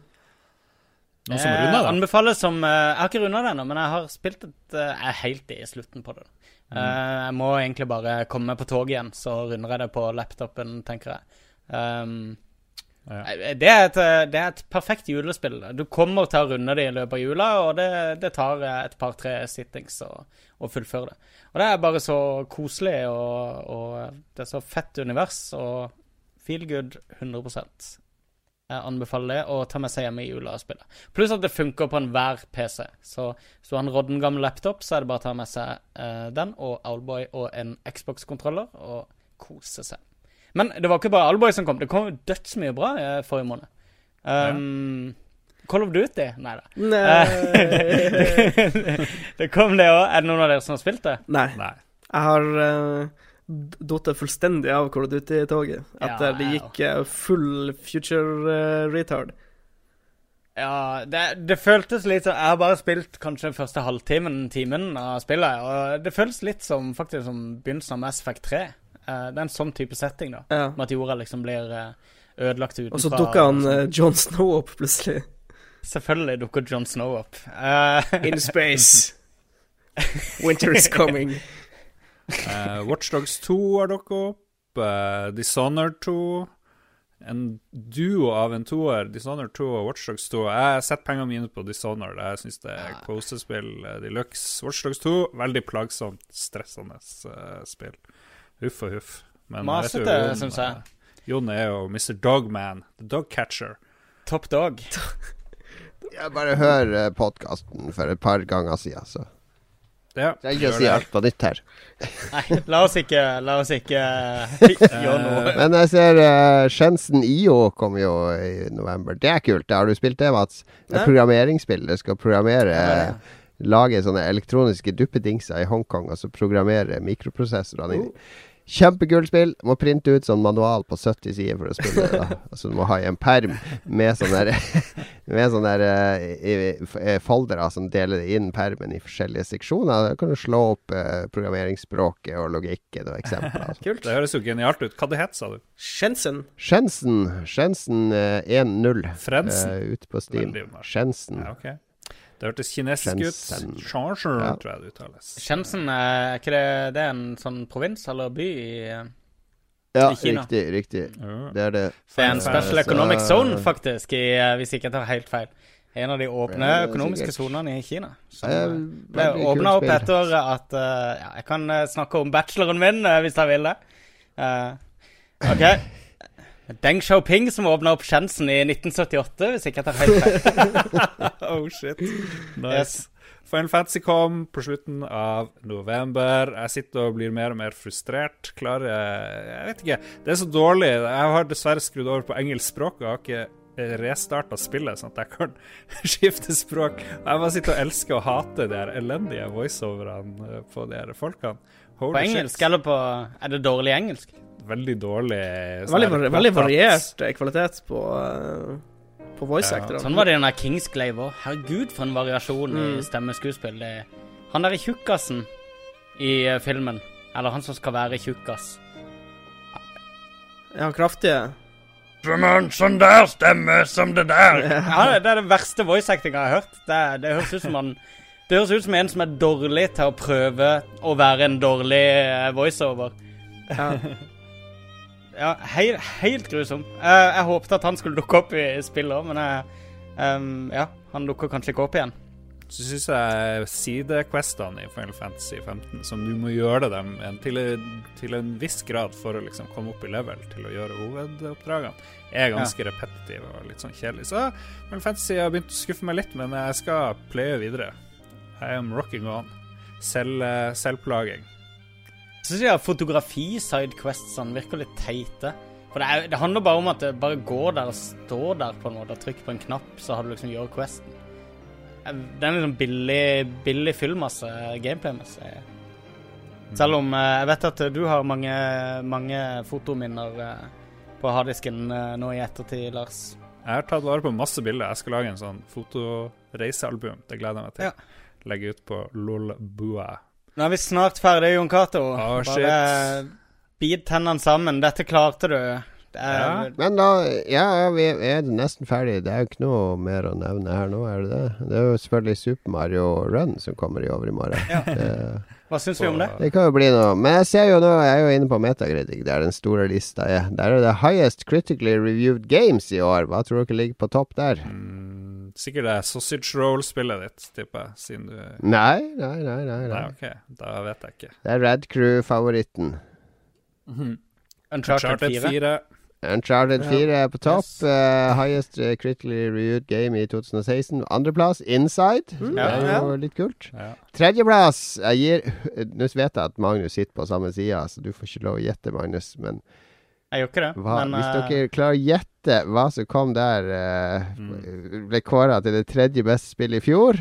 Noen som har Eh, runda det? Anbefales som eh, Jeg har ikke runda det ennå, men jeg har spilt et eh, Jeg er helt i slutten på det. Mm. Uh, jeg må egentlig bare komme meg på toget igjen, så runder jeg det på laptopen, tenker jeg. Um, Ja. det, er et, det er et perfekt julespill. Du kommer til å runde det i løpet av jula, og det, det tar eh, et par-tre sittings å, å fullføre det. Og det er bare så koselig, og, og det er så fett univers, og feel good 100 jeg anbefaler det å ta med seg hjemme i jula og spille. Pluss at det funker på enhver PC. Så hvis du har en rodden gammel laptop, så er det bare å ta med seg uh, den og Owlboy og en Xbox-kontroller og kose seg. Men det var ikke bare Owlboy som kom. Det kom dødsmye bra uh, forrige måned. Um, Call of Duty? Nei da. Nei. det kom det òg. Er det noen av dere som har spilt det? Nei. Nei. Jeg har uh, datt fullstendig av Call of Duty-toget etter Ja, det gikk eh, full future eh, retard. Ja, det, det føltes litt som Jeg har bare spilt kanskje første halvtimen, timen av spillet, og det føles litt som faktisk som begynnelsen av Mass Effect 3. Uh, det er en sånn type setting, da. Ja. Med at jorda liksom blir eh, ødelagt utenfra. Og så dukker han uh, John Snow opp plutselig. Selvfølgelig dukker John Snow opp. Uh, In space. Winter is coming. Uh, Watchdogs 2 har dukket opp. Uh, Dishonored 2. en duo av en toer, Dishonored 2 og Watchdogs 2. Jeg setter pengene mine på Dishonored. Jeg syns det er kosespill uh, de luxe. Watchdogs 2, veldig plagsomt, stressende uh, spill. Huff og huff. Men Masete, syns jeg. eh, Jon er jo Mr. Dogman, the dog catcher. Top dog. Jeg bare hører podkasten for et par ganger siden, så Ja, trenger ikke å si alt på nytt her. Nei, la oss ikke, la oss ikke gjøre noe. Men jeg ser uh, Shensen IO kommer jo i november. Det er kult. Har du spilt det, Mats? Det er programmeringsspill. Det skal programmere Ja, Lage sånne elektroniske duppedingser i Hongkong, og så programmere mikroprosessorene. Oh. Kjempekult spill. Må printe ut sånn manual på 70 sider for å spille det. da. Altså Du må ha i en perm med sånne der, Med sånne der, i- eh, foldere som deler inn permen i forskjellige seksjoner. Da kan du slå opp uh, programmeringsspråket og logikken og eksempler. sånn. Kult. Det høres jo genialt ut. Hva det het, sa du? Shensen. Shensen. Shensen uh, 1.0 Frensen? eh, ute på Steam. Shensen. Ja, ok. Det hørtes kinesisk Shenzhen. ut. Shenzhen, Ja. tror jeg det uttales. Shenzhen, eh, er ikke det Det er en sånn provins eller by i eh, Ja, I Kina. riktig. riktig Ja. Det er det. Det er en special economic zone, faktisk, i, hvis hvis ikke jeg tar helt feil. En av de åpne økonomiske sonene i Kina. Som Eh, eh, ble åpna opp etter at eh, Ja, jeg kan eh, snakke om bacheloren min eh, hvis jeg vil det. Uh, OK. Deng Xiaoping som åpna opp Shenzhen i 1978, hvis ikke jeg tar feil. oh shit. Yes. Nice. Final Fantasy kom på slutten av november. Jeg sitter og blir mer og mer frustrert. Klarer Jeg vet ikke. Det er så dårlig. Jeg har dessverre skrudd over på engelsk språk og har ikke restarta spillet, sånn at jeg kan skifte språk. Jeg bare sitter og elsker og hater de her elendige voiceoverne eh, på de her folkene. Holy På shit. engelsk, eller på Er det dårlig engelsk? Veldig dårlig sånn Veldig, var, vari- veldig variert kvalitet på, eh, på voice Ja, actorene. Sånn var det i den der Kingsglaive òg. Herregud, for en variasjon i Mm. stemmeskuespill. Det- Han derre i tjukkasen i eh, filmen, eller han som skal være tjukkas Ja, kraftige. Som sånn der stemme som det der. Ja, det, det er det verste voice actinga jeg har hørt. Det, det høres ut som han Det høres ut som en som er dårlig til å prøve å være en dårlig eh, voiceover. Ja. Ja, helt, helt grusom. Uh, jeg håpet at han skulle dukke opp i spillet òg, men jeg, um, ja, han dukker kanskje ikke opp igjen. Så syns jeg sidequestene i Final Fantasy 15, som du må gjøre dem til, til en viss grad for å liksom komme opp i level til å gjøre hovedoppdragene, er ganske repetitive og litt sånn kjedelig. Så Final Fantasy har begynt å skuffe meg litt, men jeg skal playe videre. I am rocking on. Selv, eh, selvplaging. Så syns jeg fotografi-sidequestsene virker litt teite. For det, er, det handler bare om at det bare går der og står der på en måte og trykker på en knapp, så har du liksom gjort questen. Eh, Det er en liksom billig, billig fyllmasse gameplay-messig. Selv om eh, jeg vet at du har mange, mange fotominner eh, på harddisken nå i ettertid, Lars. Jeg har tatt vare på masse bilder. Jeg skal lage en sånn fotoreisealbum. Det gleder jeg meg til. Ja. Legge ut på Lolbua. Nå er vi snart ferdig, Jon Cato. Oh, Bare shit. bit tennene sammen. Dette klarte du. Ja. Men da Ja, ja, vi er nesten ferdig. Det er jo ikke noe mer å nevne her nå, er det det? Det er jo selvfølgelig Super Mario Run som kommer i overmorgen. Ja. Det, Hva syns vi om det? det kan jo bli noe. Men jeg ser jo nå, jeg er jo inne på Metacritic, der den store lista er. Der er det highest critically reviewed games i år. Hva tror dere ligger på topp der? Mm, sikkert det er sausage roll-spillet ditt, tipper jeg, siden du Nei, nei, nei. nei, Nei, nei. OK. Da vet jeg ikke. Det er Red Crew-favoritten. Uncharted 4. 4. Uncharted 4 er på topp. Yes. Uh, highest eh, critically reviewed game i 2016. Andreplass Inside. Mm, det er ja, jo litt kult. Ja. Tredjeplass Jeg gir Nå vet jeg at Magnus sitter på samme side, så du får ikke lov å gjette, Magnus. Men, Jeg gjør ikke det, hva, men hvis eh, dere klarer å gjette hva som kom der, eh, Mm. ble kåra til det tredje beste spillet i fjor.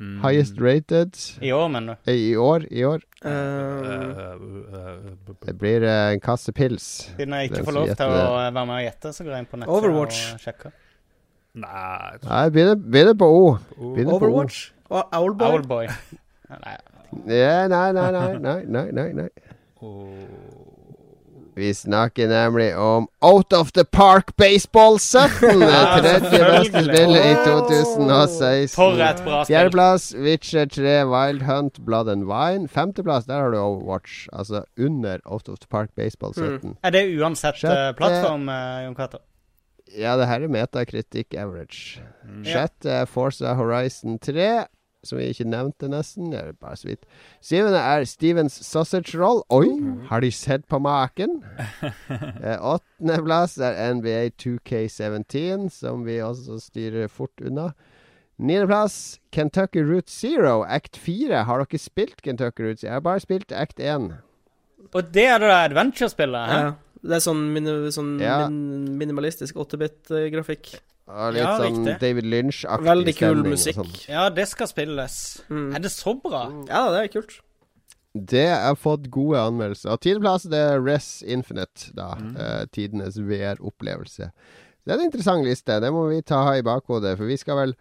Mm. Highest rated I år, mener du? i år. I år. Eh, Uh, Det blir uh, en kasse pils. Siden jeg ikke får lov til å være med og gjette, så går jeg inn på nettet Overwatch. og sjekker. Nei Nei, begynner, begynner på O. Begynner Overwatch? på O. Overwatch og Owlboy. Owlboy. Nei, nei, nei, nei, nei, nei, nei. oh. Vi snakker nemlig om Out of the Park Baseball 17. Ja, Tredje beste spillet i For et bra spill. Fjerdeplass Witcher 3, Wild Hunt, Blood and Wine. Femteplass, der har du Overwatch. Altså under Out of the Park Baseball 17. Er det uansett eh, Sjette- plattform, eh, Jon Cato? Ja, det her er metakritikk average. Mm. Sjette er Forza Horizon 3, som vi ikke nevnte nesten. Det er bare så vidt. Syvende er Stevens Sausage Roll. Oi, har de sett på maken? Eh, Åttendeplass er NBA 2K17, som vi også styrer fort unna. Niendeplass Kentucky Route Zero, Act 4. Har dere spilt Kentucky Route Zero? Jeg har bare spilt Act 1. Og det er det adventure-spillet? Ja. Det er sånn, min, sånn Ja. min, minimalistisk 8-bit-grafikk. Ja, litt Ja, sånn riktig. David Lynch-aktig Veldig kul musikk. sånn. Ja, det skal spilles. Mm. Er det så bra? Ja, det er kult. Det har fått gode anmeldelser. Og tiendeplass er Res Infinite, da. Mm. Uh, tidenes VR-opplevelse. Det er en interessant liste. Det må vi ta i bakhodet, for vi skal vel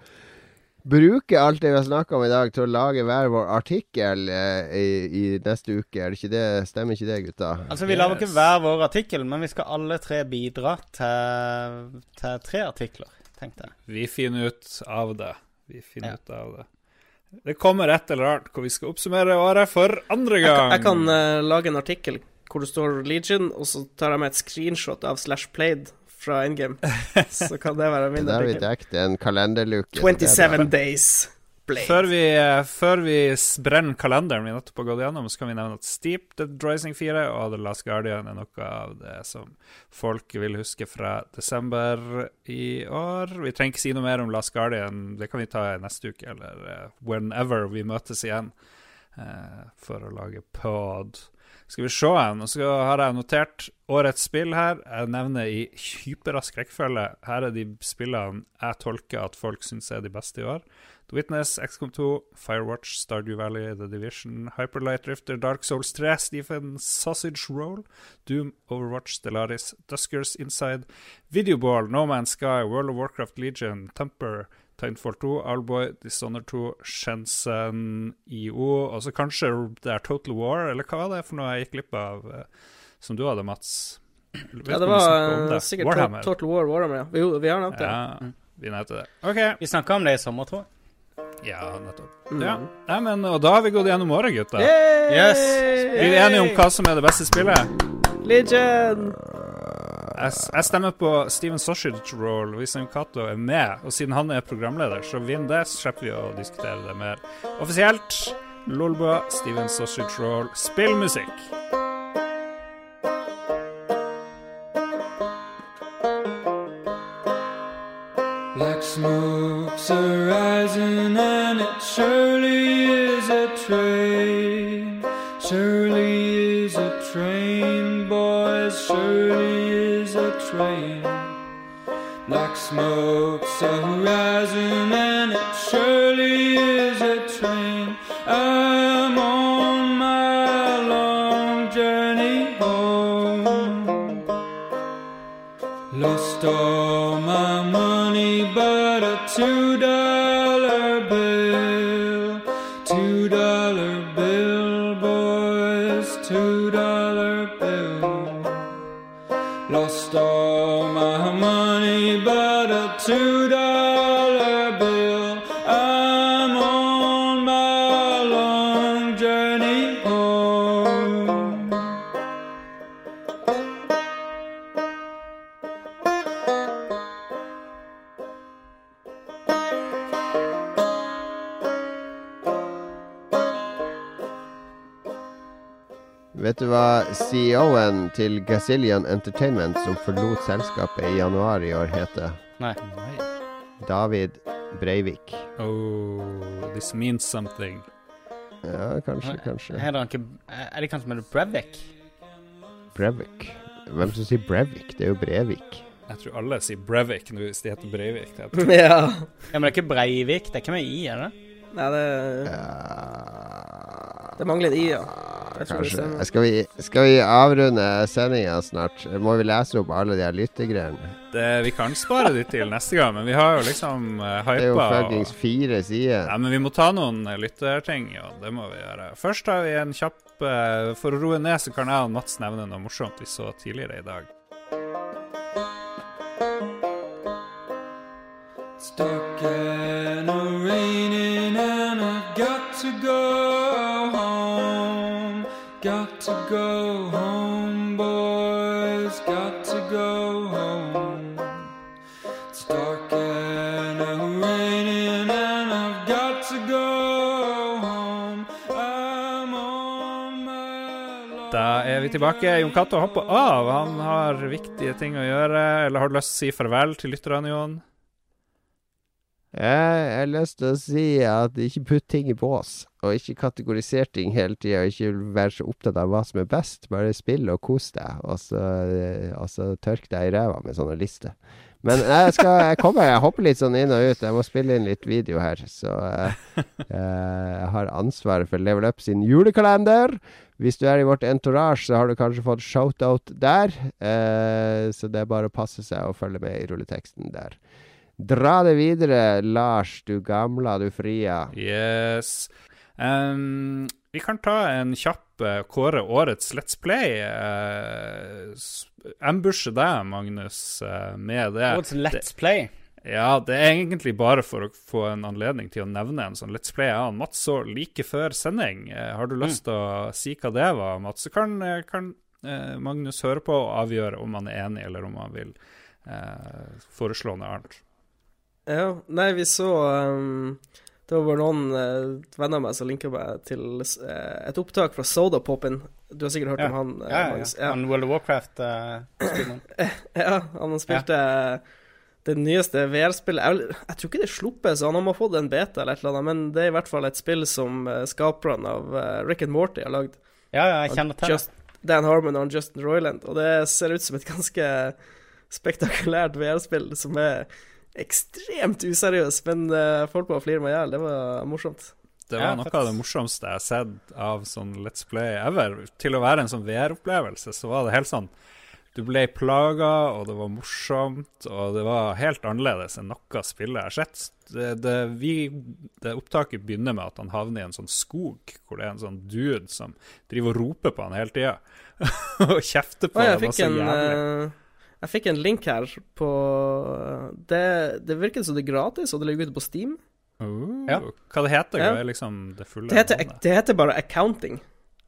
bruke alt det vi har snakka om i dag, til å lage hver vår artikkel eh, i, i neste uke. Er det ikke det? Stemmer ikke det, gutta? Altså, Vi lager ikke hver vår artikkel, men vi skal alle tre bidra til, til tre artikler, tenkte jeg. Vi finner ut av det. Vi finner Ja. ut av det. Det kommer et eller annet hvor vi skal oppsummere året for andre gang. jeg kan uh, lage en artikkel hvor det står Legion, og så tar jeg med et screenshot av Slash Played fra Endgame. Så kan det være min Det har vi dekket en kalenderluke. så det er 27 days Blade. Før vi, før vi brenner kalenderen vi nettopp har gått gjennom, så kan vi nevne at Steep, The Rising 4 og The Last Guardian er noe av det som folk vil huske fra desember i år. Vi trenger ikke si noe mer om Last Guardian, det kan vi ta neste uke, eller eh, whenever vi møtes igjen eh, for å lage pod. Skal vi se en, og så har jeg notert årets spill her. Jeg nevner i hyperrask rekkefølge. Her er de spillene jeg tolker at folk syns er de beste i år. The Witness, XCOM 2, Firewatch, Stardew Valley, The Division, Hyperlight Drifter, Dark Souls 3, Stephen Sausage Roll, Doom, Overwatch, Stellaris, Duskers Inside, Videoball, No Man's Sky, World of Warcraft Legion, Temper, Timefall 2, Owlboy, Dishonored 2, Shenzhen IO, og så kanskje det er Total War, eller hva var det for noe jeg gikk glipp av, eh, som du hadde, Mats? Ja, det var eh, det? sikkert Warhammer. Total War Warhammer, ja. Vi, vi har nevnt det. Ja, vi nevnte det. OK. Vi snakka om det i sommer, tror jeg. Ja, nettopp. Mm. Ja. Nei, men, og da har vi gått gjennom året, gutta. Yay! Yes. Vi er enige om hva som er det beste spillet. Legion! Jeg, stemmer på Steven Sausage Roll hvis Kato er med. Og siden han er programleder, så vinner det, så slipper vi å diskutere det mer offisielt. Lolbua, Steven Sausage Roll, spillmusikk. Black smoke's arising and it surely is a trade. Surely Black smoke's arising and it surely Lost all my money but a two dollar CEO-en til Gazillion Entertainment, som forlot selskapet i januar i år, heter? Nei. David Breivik. Oh, this means something. Ja, kanskje, kanskje. Er det, ikke Er det kanskje med Brevik? Breivik. Hvem som sier Breivik? Det er jo Brevik. Jeg tror alle sier Brevik hvis de heter Breivik. Det heter- ja. Ja, Men det er ikke Breivik? Det er ikke med I, er det? Nei, det, Ja. det mangler et i, ja. Kanskje. Skal vi, skal vi avrunde sendinga snart? Må vi lese opp alle de her lyttegreiene? Vi kan spare de til neste gang, men vi har jo liksom uh, Det er jo hypa. fuckings fire sider. Ja, men vi må ta noen eh, lytterting, og det må vi gjøre. Først har vi en kjapp eh, For å roe ned, så kan jeg og Mats nevne noe morsomt vi så tidligere i dag. Vi tilbake. Jon Cato hopper av. Han har viktige ting å gjøre. Eller har du lyst til å si farvel til lytterne, Jon? Jeg jeg har lyst til å si at ikke putt ting i bås, og ikke kategoriser ting hele tida. Og ikke vær så opptatt av hva som er best. Bare spill og kos deg, og så, og så tørk deg i ræva med sånne lister. Men jeg skal jeg kommer, jeg hopper litt sånn inn og ut. Jeg må spille inn litt video her. Så eh, eh, jeg har ansvaret for Level Up sin julekalender. Hvis du er i vårt entourage, så har du kanskje fått shoutout der. Eh, så det er bare å passe seg og følge med i rulleteksten der. Dra det videre, Lars, du gamla, du fria. Yes. Um, vi kan ta en kjapp uh, kåre årets Let's Play. Uh, ambushe deg, Magnus, uh, med det. What's Let's Play? Ja, det er egentlig bare for å få en anledning til å nevne en sånn Let's Play av Mats så like før sending. Eh, har du lyst til å si hva det var, Mats? Så kan, eh, kan eh, Magnus høre på og avgjøre om han er enig, eller om han vil eh, foreslå noe annet. Ja, nei, vi så um, Det var bare noen uh, venner av meg som linka meg til uh, et opptak fra Soda Poppin. Du har sikkert hørt Ja. om han? uh, Ja, ja, ja. Han World of Warcraft-streameren. Ja, han spilte det nyeste VR-spillet jeg, jeg tror ikke det er sluppet, så han har fått en beta eller et eller annet, men det er i hvert fall et spill som uh, skaperne av uh, Rick and Morty har lagd. ja, ja, jeg kjenner til det. Just, Dan Harmon og Justin Roiland, og det ser ut som et ganske spektakulært VR-spill som er ekstremt useriøst, men uh, folk må flire meg i hjel. Det var morsomt. Det Ja, var noe faktisk. av det morsomste jeg har sett av sånn Let's Play ever. Til å være en sånn VR-opplevelse, så var det helt sånn Du ble plaga, og det var morsomt, og det var helt annerledes enn noe spillet jeg har sett. Det, det, vi, det opptaket begynner med at han havner i en sånn skog, hvor det er en sånn dude som driver og roper på han hele tida. og kjefter på ham. jeg eh, Jeg fikk en link her på Det, det virker som det er gratis, og det ligger ute på Steam. Uh, Ja. Hva det heter Ja. Hva er liksom det fulle Det heter, det heter bare Accounting.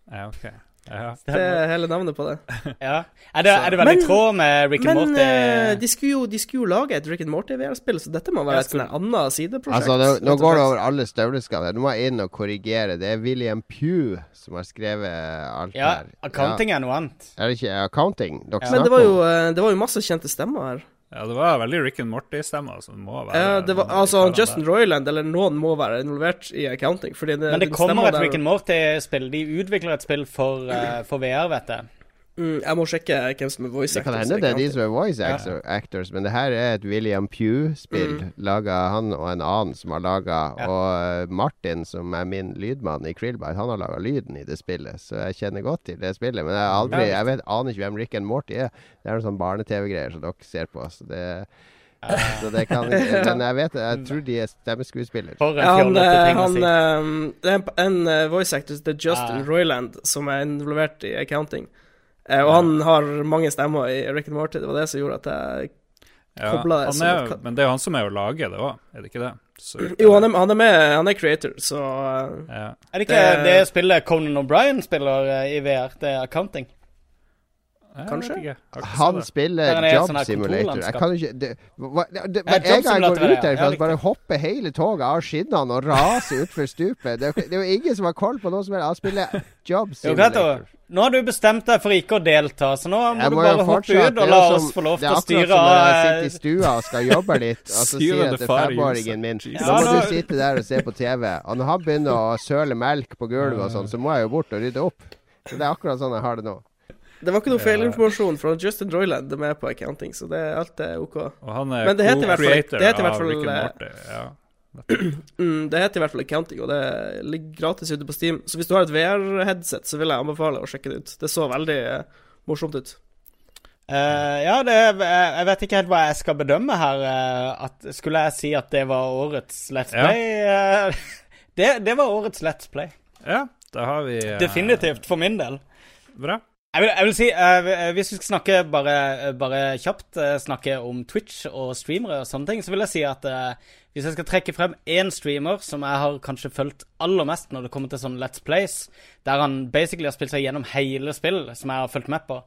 Ja, ok. Ja. Det er hele navnet på det. Ja. Er det, er det veldig Men- i tråd med Rick and Morty? Men de, skulle jo, de skulle jo lage et Rick and Morty-VR-spill, så dette må være et sånn skulle- annet sideprosjekt. Altså, det, nå går det over alle støvleskaller. Nå må jeg inn og korrigere. Det er William Pugh som har skrevet alt Ja, her. accounting er noe annet. Er det ikke accounting dere Ja. Men det var, jo, eh, det var jo masse kjente stemmer her. Ja, det var veldig Rick and Morty-stemmer. Så må være Ja, det var, altså, Justin Royland Roiland eller noen må være involvert i accounting. Fordi det, Men det kommer et Rick and Morty-spill. De utvikler et spill for, uh, for VR, vet jeg. Mm, jeg må sjekke hvem som er voice Det kan hende det er de som er voice Ja. actors, men det her er et William Pugh-spill. Mm. Laga han og en annen som har laga Ja. Og eh, Martin, som er min lydmann i Krillbite, han har laga lyden i det spillet, så jeg kjenner godt til det spillet. Men jeg, aldri, jeg vet, aner ikke hvem Rick and Morty er. Det er noen sånn barne-TV-greier som dere ser på. Så det, så det kan Men jeg vet Jeg tror de er stemmeskuespillere. Han, han, eh, det er en, en eh, voice actor, det er Justin ah. Royland, som er involvert i accounting. Eh, og han har mange stemmer i Rick and Morty. Det var det som gjorde at jeg kobla det han er, men det er jo han som er å lage det òg, er det ikke det? Så, Jo, han er, han er med, han er creator, så eh, ja. Er det ikke det- det, spillet Conan O'Brien spiller eh, i VR? Det er accounting. Kanskje? Han spiller er Job sånn Simulator. Jeg kan ikke det, hva, det, det, Hver en gang jeg går ut her, Ja, bare hopper hele toget av skinnene og raser utfor stupet. Det, det er jo ingen som har koll på noe som helst. Han spiller Job Simulator. Nå har du bestemt deg for ikke å delta, så nå må Jeg du må bare hoppe ut og la som, oss få lov Det er akkurat som når jeg eh, sitter i stua og skal jobbe litt, og så sier jeg til femåringen min. Nå må du sitte der og se på TV. Og når han begynner å søle melk på gulvet og sånn, så må jeg jo bort og rydde opp. Så det er akkurat sånn jeg har det nå. Det var ikke noe feilinformasjon fra Justin Royland er med på accounting, så det, alt er OK. Og han er Men det heter i hvert fall- co-creator det heter i hvert av fall, Rick and eh, Morty. Ja. Mm, det heter i hvert fall Accounting, og det ligger gratis ute på Steam. Så hvis du har et VR-headset, så vil jeg anbefale å sjekke det ut. Det så veldig uh, morsomt ut. Uh, ja, det, jeg vet ikke helt hva jeg skal bedømme her. at, skulle jeg si at det var årets Let's Ja. Play? eh, det, det var årets Let's Play. Ja, da har vi Definitivt, for min del. Bra. Jeg vil, jeg vil si, uh, hvis vi skal snakke bare, bare kjapt, uh, snakke om Twitch og streamere og sånne ting, så vil jeg si at uh, hvis jeg skal trekke frem én streamer som jeg har kanskje fulgt aller mest når det kommer til sånn Let's Plays, der han basically har spilt seg gjennom hele spill som jeg har fulgt med på,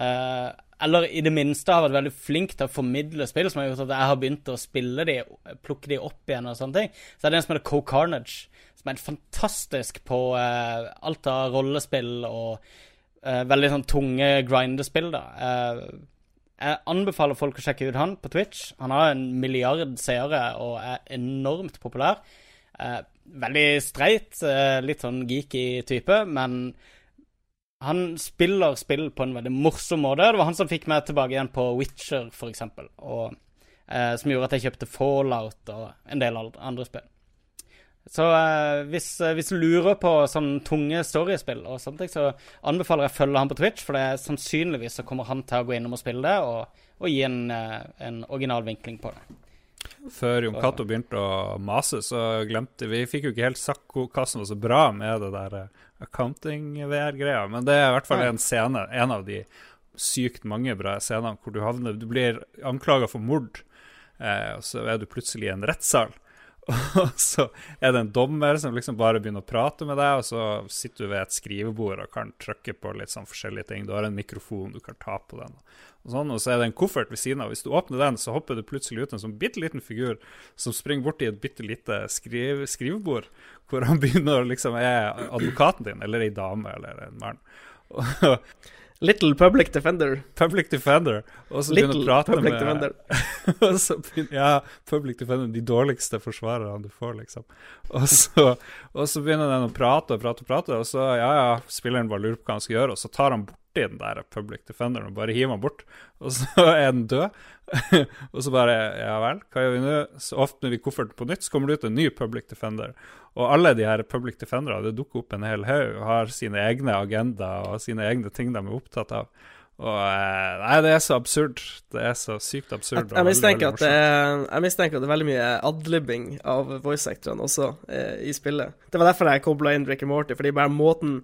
eh, eller i det minste har vært veldig flink til å formidle spill, som har gjort at jeg har begynt å spille de, plukke de opp igjen og sånne ting, så er det en som heter Co Carnage, som er fantastisk på eh, alt av rollespill og eh, veldig sånn tunge grindespill, da. Uh, jeg anbefaler folk å sjekke ut han på Twitch. Han har en milliard seere og er enormt populær. Uh, veldig streit, litt sånn geeky type, men han spiller spill på en veldig morsom måte. Det var han som fikk meg tilbake igjen på Witcher, for eksempel, som gjorde at jeg kjøpte Fallout og en del andre spill. Så uh, hvis, uh, hvis du lurer på sånne tunge storiespill og sånne ting, så anbefaler jeg å følge han på Twitch, for det er sannsynligvis så kommer han til å gå innom og spille det, og, og gi en, uh, en original vinkling på det. Før Jon Cato begynte å mase, så glemte vi Fikk jo ikke helt sagt hva som var så bra med det der accounting-VR-greia, men det er i hvert fall en scene, en av de sykt mange bra scenene hvor du havner Du blir anklaga for mord, eh, og så er du plutselig i en rettssal. Og så er det en dommer som liksom bare begynner å prate med deg, og så sitter du ved et skrivebord og kan trykke på litt sånn forskjellige ting. Du har en mikrofon, du kan ta på den. Og, sånn, og så er det en koffert ved siden av. Hvis du åpner den, så hopper det plutselig ut en sånn bitte liten figur som springer bort i et bitte lite skriv skrivebord, hvor han begynner å liksom er advokaten din, eller ei dame, eller en mann. Little Public Defender. Public Defender. Og så begynner å prate Public med Defender. og så begynner, ja, Public Defender, de dårligste forsvarerne du får, liksom. Og så, og så begynner den å prate og prate og prate, og så, ja ja, spilleren bare lurer på hva han skal gjøre, og så tar han borti den der Public Defenderen og bare hiver han bort, og så er den død. og så bare, ja vel, hva gjør vi nå? Så åpner vi kofferten på nytt, så kommer det ut en ny Public Defender. Og alle de her Public Defendere, det dukker opp en hel haug, og har sine egne agendaer og sine egne ting de er opptatt av. Og eh, Nei, det er så absurd. Det er så sykt absurd. Jeg, jeg, mistenker veldig at det er, jeg mistenker at det er veldig mye adlibbing av voice-sektoren også eh, i spillet. Det var derfor jeg kobla inn Rick and Morty, fordi bare måten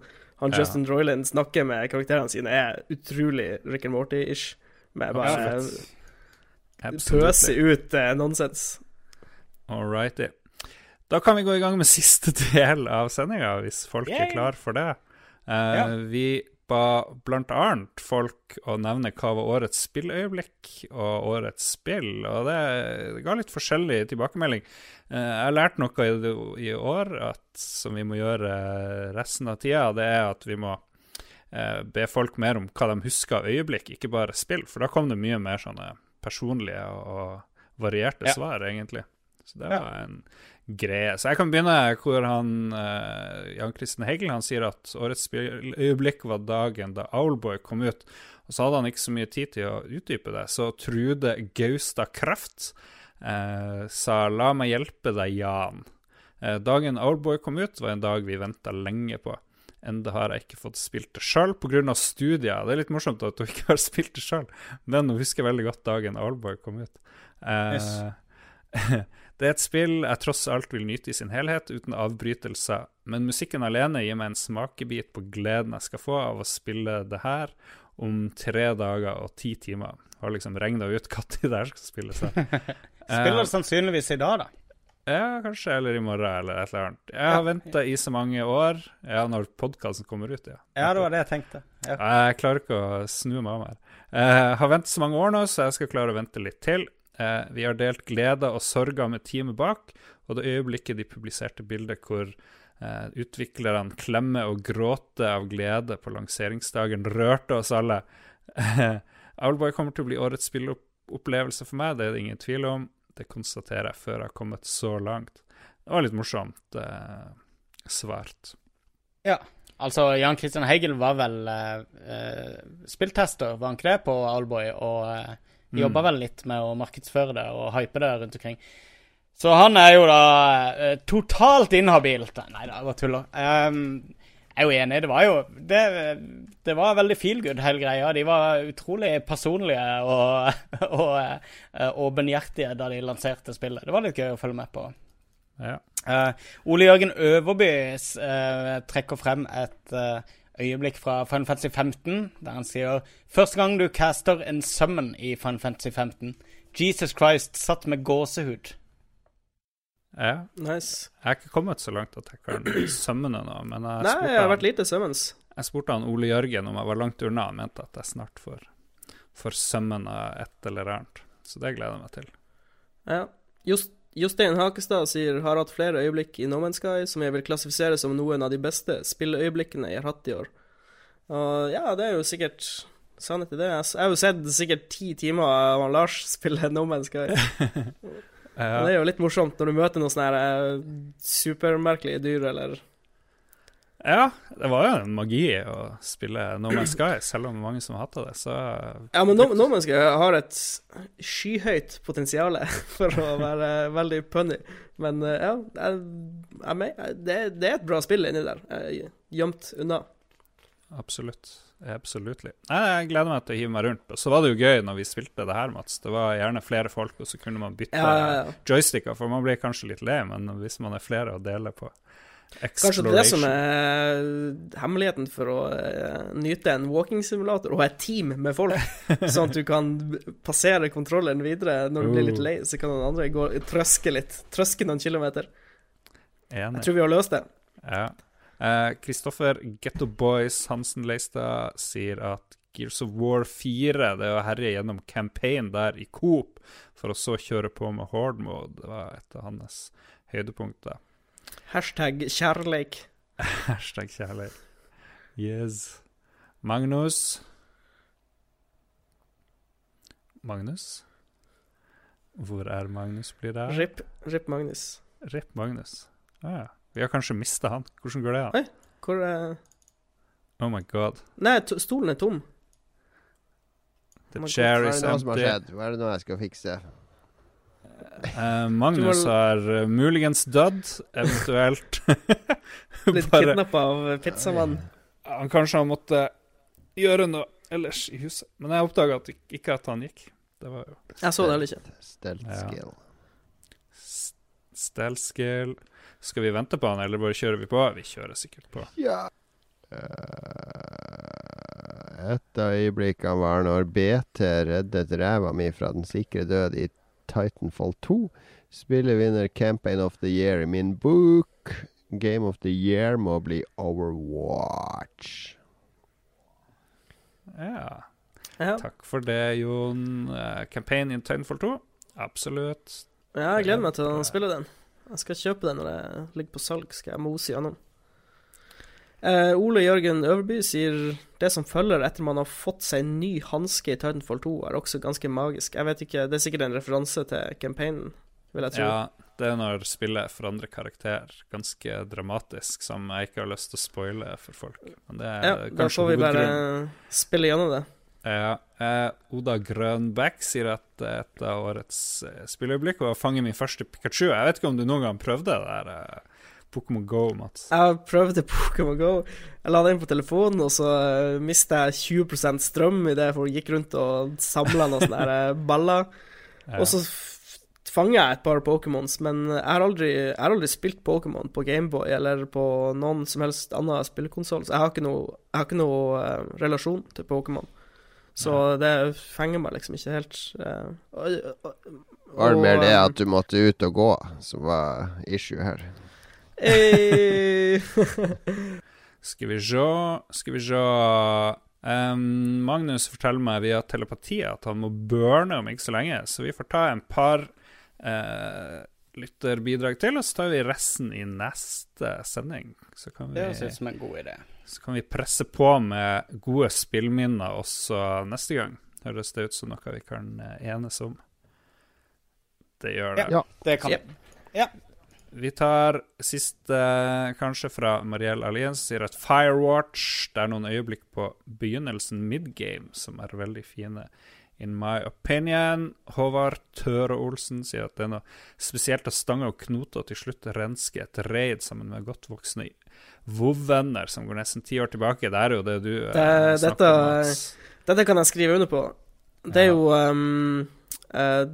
han. Justin Roiland snakker med karakterene sine, er utrolig Rick and Morty-ish. Med bare pøse ut eh, nonsens. All righty. Da kan vi gå i gang med siste del av sendinga, hvis folk Yay! er klar for det. Uh, Ja. Vi ba annet folk å nevne hva var årets spilløyeblikk og årets spill, og det, det ga litt forskjellig tilbakemelding. Eh, jeg har lært noe i, i år at, som vi må gjøre resten av tida, det er at vi må eh, be folk mer om hva de husker av øyeblikk, ikke bare spill, for da kom det mye mer sånne personlige og varierte Ja. svar, egentlig. Så det var en greie. Så jeg kan begynne hvor han eh, Jan Kristen Hegel han sier at årets øyeblikk var dagen da Owlboy kom ut. Og så hadde han ikke så mye tid til å utdype det, så Trude Gaustad Kraft eh, sa 'la meg hjelpe deg, Jan'. Eh, dagen Owlboy kom ut, var en dag vi venta lenge på. Enda har jeg ikke fått spilt det sjøl pga. studier. Det er litt morsomt at du ikke har spilt det sjøl, men hun husker veldig godt dagen Owlboy kom ut. Eh, Yes. det er et spill jeg tross alt vil nyte i sin helhet, uten avbrytelser, men musikken alene gir meg en smakebit på gleden jeg skal få av å spille det her om tre dager og ti timer. Har liksom regna ut når det her skal spilles. Spiller Eh, det sannsynligvis i dag, da. ja, kanskje, eller i morgen, eller et eller annet. Jeg har venta i så mange år. Ja, når podkasten kommer ut, ja. Ja, det var det jeg tenkte. Ja. Jeg klarer ikke å snu meg om her. Jeg har ventet så mange år nå, så jeg skal klare å vente litt til. Eh, vi har delt gleder og sorger med teamet bak, og det øyeblikket de publiserte bildet hvor eh, utviklerne klemmer og gråter av glede på lanseringsdagen, rørte oss alle. Owlboy kommer til å bli årets spilleopplevelse for meg, det er det ingen tvil om. Det konstaterer jeg før jeg har kommet så langt. Det var litt morsomt eh, svart. Ja. Altså, Jan Christian Hegel var vel eh, eh, spilltester, var han ikke det, på Owlboy, og eh, Mm. jobber vel litt med å markedsføre det og hype det rundt omkring. Så han er jo da eh, totalt inhabil. Nei da, jeg bare tuller. Um, jeg er jo enig. Det var jo Det, det var veldig feel good, hele greia. De var utrolig personlige og, og og åpenhjertige da de lanserte spillet. Det var litt gøy å følge med på. Ja. Uh, Ole Jørgen Øverby uh, trekker frem et eh, øyeblikk fra Final Fantasy 15, der han sier Første gang du caster en summon i Final Fantasy 15. Jesus Christ satt med gåsehud. ja. Nice. Jeg har ikke kommet så langt at jeg kan summone noe, men jeg Nei, spurte, jeg har vært han, lite summons. jeg spurte han Ole Jørgen om jeg var langt unna. Han mente at jeg snart får, får summona et eller annet. Så det gleder jeg meg til. Ja. Just, Jostein Hakestad sier har hatt flere øyeblikk i No Man's Sky som jeg vil klassifisere som noen av de beste spilleøyeblikkene jeg har hatt i år. Og ja, det er jo sikkert sannhet i det. Jeg har jo sett sikkert ti timer av Lars spille No Man's Sky. Ja, det er jo litt morsomt når du møter noen sånne eh, supermerkelige dyr, eller ja, det var jo en magi å spille No Man's Sky, selv om mange som hata det. Så Ja, men No, no Man's Sky har et skyhøyt potensial for å være veldig punny. Men eh, ja, jeg, jeg, det, det er et bra spill inni der. Gjemt unna. absolutt. Absolutt. Jeg gleder meg til å hive meg rundt. Og så var det jo gøy når vi spilte det her, Mats. Det var gjerne flere folk, og så kunne man bytte Ja, ja, ja. joysticker, for man blir kanskje litt lei, men hvis man er flere å dele på Kanskje det er det som er hemmeligheten for å eh, nyte en walking-simulator, og et team med folk, sånn at du kan passere kontrolleren videre når du blir litt Oh. lei, så kan den andre gå trøske litt. Trøske noen kilometer. Enig. Jeg tror vi har løst det. Ja. Kristoffer Kristoffer Getto Boys Hansen Leistad sier at Gears of War 4 Det er å herje gjennom campaign der i Coop, for å så kjøre på med hard mode. Det var et av hans høydepunkter. Hashtag kjærleik. Hashtag kjærleik. Yes. Magnus Magnus? Hvor er Magnus, blir det? Rip, Rip Magnus. Rip Magnus. Ah, ja. Vi har kanskje mista han. Hvordan går det an? Hvor er Oh my god. Nei, to, stolen er tom. The Oh chair is empty. Hva er det nå jeg skal fikse? Eh, Magnus har uh, muligens dødd, eventuelt Blitt bare kidnappa av pizzamann. Han kanskje har måttet gjøre noe ellers i huset. Men jeg oppdaga ikke at han gikk. Det var jo Jeg så det heller ikke. Steltskill. Ja. skill. s- skill. Skal vi vente på han, eller bare kjører vi på? Vi kjører sikkert på. Ja. Eh, et av øyeblikkene var når BT reddet ræva mi fra den sikre død i Titanfall 2. Spillet vinner Campaign of the Year i min bok. Game of the Year må bli Overwatch. Ja. Ja. Takk for det, Jon. Uh, campaign in Titanfall 2? Absolutt. ja, jeg gleder meg til å spille den. Jeg skal kjøpe den når det ligger på salg, skal jeg mose gjennom. Eh, Ole Jørgen Øverby sier det som følger etter man har fått seg en ny hanske i Titanfall 2, er også ganske magisk. Jeg vet ikke, Det er sikkert en referanse til campaignen, vil jeg tro. Ja, det er når spillet forandrer karakter ganske dramatisk, som jeg ikke har lyst til å spoile for folk. Men det er Ja, da får vi bare grunn. spille gjennom det. Ja, Uh, Oda Grønbæk sier at et av årets eh, spilleøyeblikk var å fange min første Pikachu. Jeg vet ikke om du noen gang prøvde det der eh, Pokémon Go, Mats? Jeg prøvde Pokémon Go. Jeg la det inn på telefonen, og så uh, mista jeg 20 strøm i det, jeg gikk rundt og samla noen sånne eh, baller. Ja. Og så fanger jeg et par Pokémons, men jeg har aldri, jeg har aldri spilt Pokémon på Gameboy eller på noen som helst annen spillekonsoll, så jeg har ikke noe, jeg har ikke noe uh, relasjon til Pokémon. Så det fenger meg liksom ikke helt. Uh, og- og- Var det mer det eh, at du måtte ut og gå som var issue her? Eh, Skal vi se Skal vi se um, Magnus forteller meg via telepati at han må burne om ikke så lenge, så vi får ta en par uh, lytterbidrag til, og så tar vi resten i neste sending. Så kan vi Det høres ut som en god idé. Så kan vi presse på med gode spillminner også neste gang. Høres det ut som noe vi kan eh, enes om? Det gjør det. Ja. Det kan Yep. Vi tar siste, kanskje fra Mariell Alliens. sier at Firewatch Det er noen øyeblikk på begynnelsen midgame som er veldig fine In my opinion. Håvard Tøre Olsen sier at det er noe spesielt at Stange og Knote til slutt rensker et raid sammen med godt voksne WoW-venner som går nesten ti år tilbake. Det er jo det du eh, Det- snakker dette- om. Dette kan jeg skrive under på. Det er Ja. jo um, uh,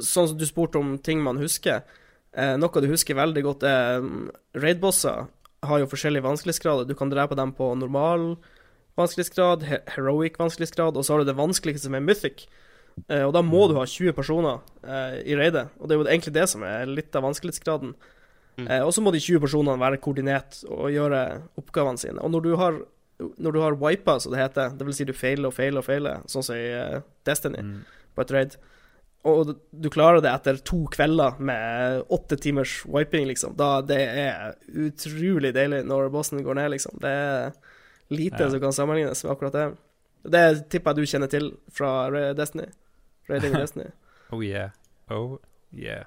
Sånn som du spurte om ting man husker. Eh, noe du husker veldig godt, er um, raid-bosser har jo forskjellige vanskelighetsgrader. Du kan drepe dem på normal vanskelighetsgrad, he heroic vanskelighetsgrad, og så har du det vanskeligste som er mythic. Eh, og da må du ha 20 personer eh, i raidet, og det er jo egentlig det som er litt av vanskelighetsgraden. Mm. Eh, og så må de 20 personene være koordinert og gjøre oppgavene sine. Og når du har når du har wipa, som det heter, det vil si du feiler og feiler og feiler, sånn som i eh, Destiny, Mm. på et raid, og du- klarer det etter to kvelder med åtte timers wiping, liksom, da det er utrolig deilig når bossen går ned, liksom. Det er lite Ja. som kan sammenlignes med akkurat det. Det tipper jeg du kjenner til fra Destiny. Raiding Destiny. Oh yeah. Oh yeah.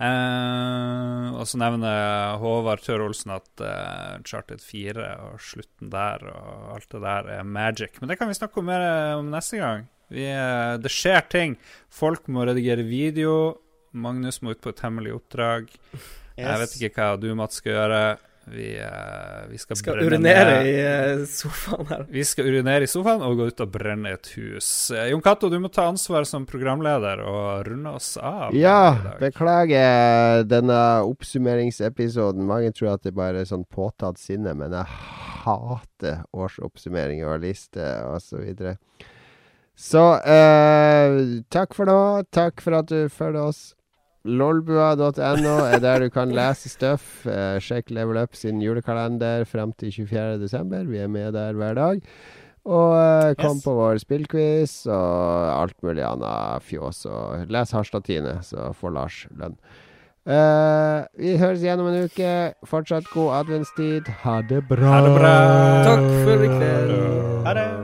Uh, og så nevner Håvard Tør Olsen at uh, Charted 4 og slutten der og alt det der er magic. Men det kan vi snakke om mer om neste gang. Vi, eh, det skjer ting. Folk må redigere video. Magnus må ut på et hemmelig oppdrag. Jeg vet ikke hva du, Mats, skal gjøre. Vi, eh, vi skal, Skal brenne urinere ned- i eh, sofaen her. Vi skal urinere i sofaen og gå ut og brenne et hus. Jon Cato, du må ta ansvar som programleder og runde oss av. Ja, beklager denne oppsummeringsepisoden. Mange tror at det bare er sånn påtatt sinne, men jeg hater årsoppsummeringer og lister osv. Så, eh, takk for nå. Takk for at du følger oss. Lolbua.no er der du kan lese stuff. Eh, sjekk Level Up sin julekalender frem til 24.12. Vi er med der hver dag. Og eh, kom Yes. på vår spillquiz og alt mulig annet fjås. Og les Harstad-Tine, så får Lars lønn. Eh, vi høres igjen om en uke. Fortsatt god adventstid. Ha det bra. Ha det bra. Takk for i kveld. Ha det.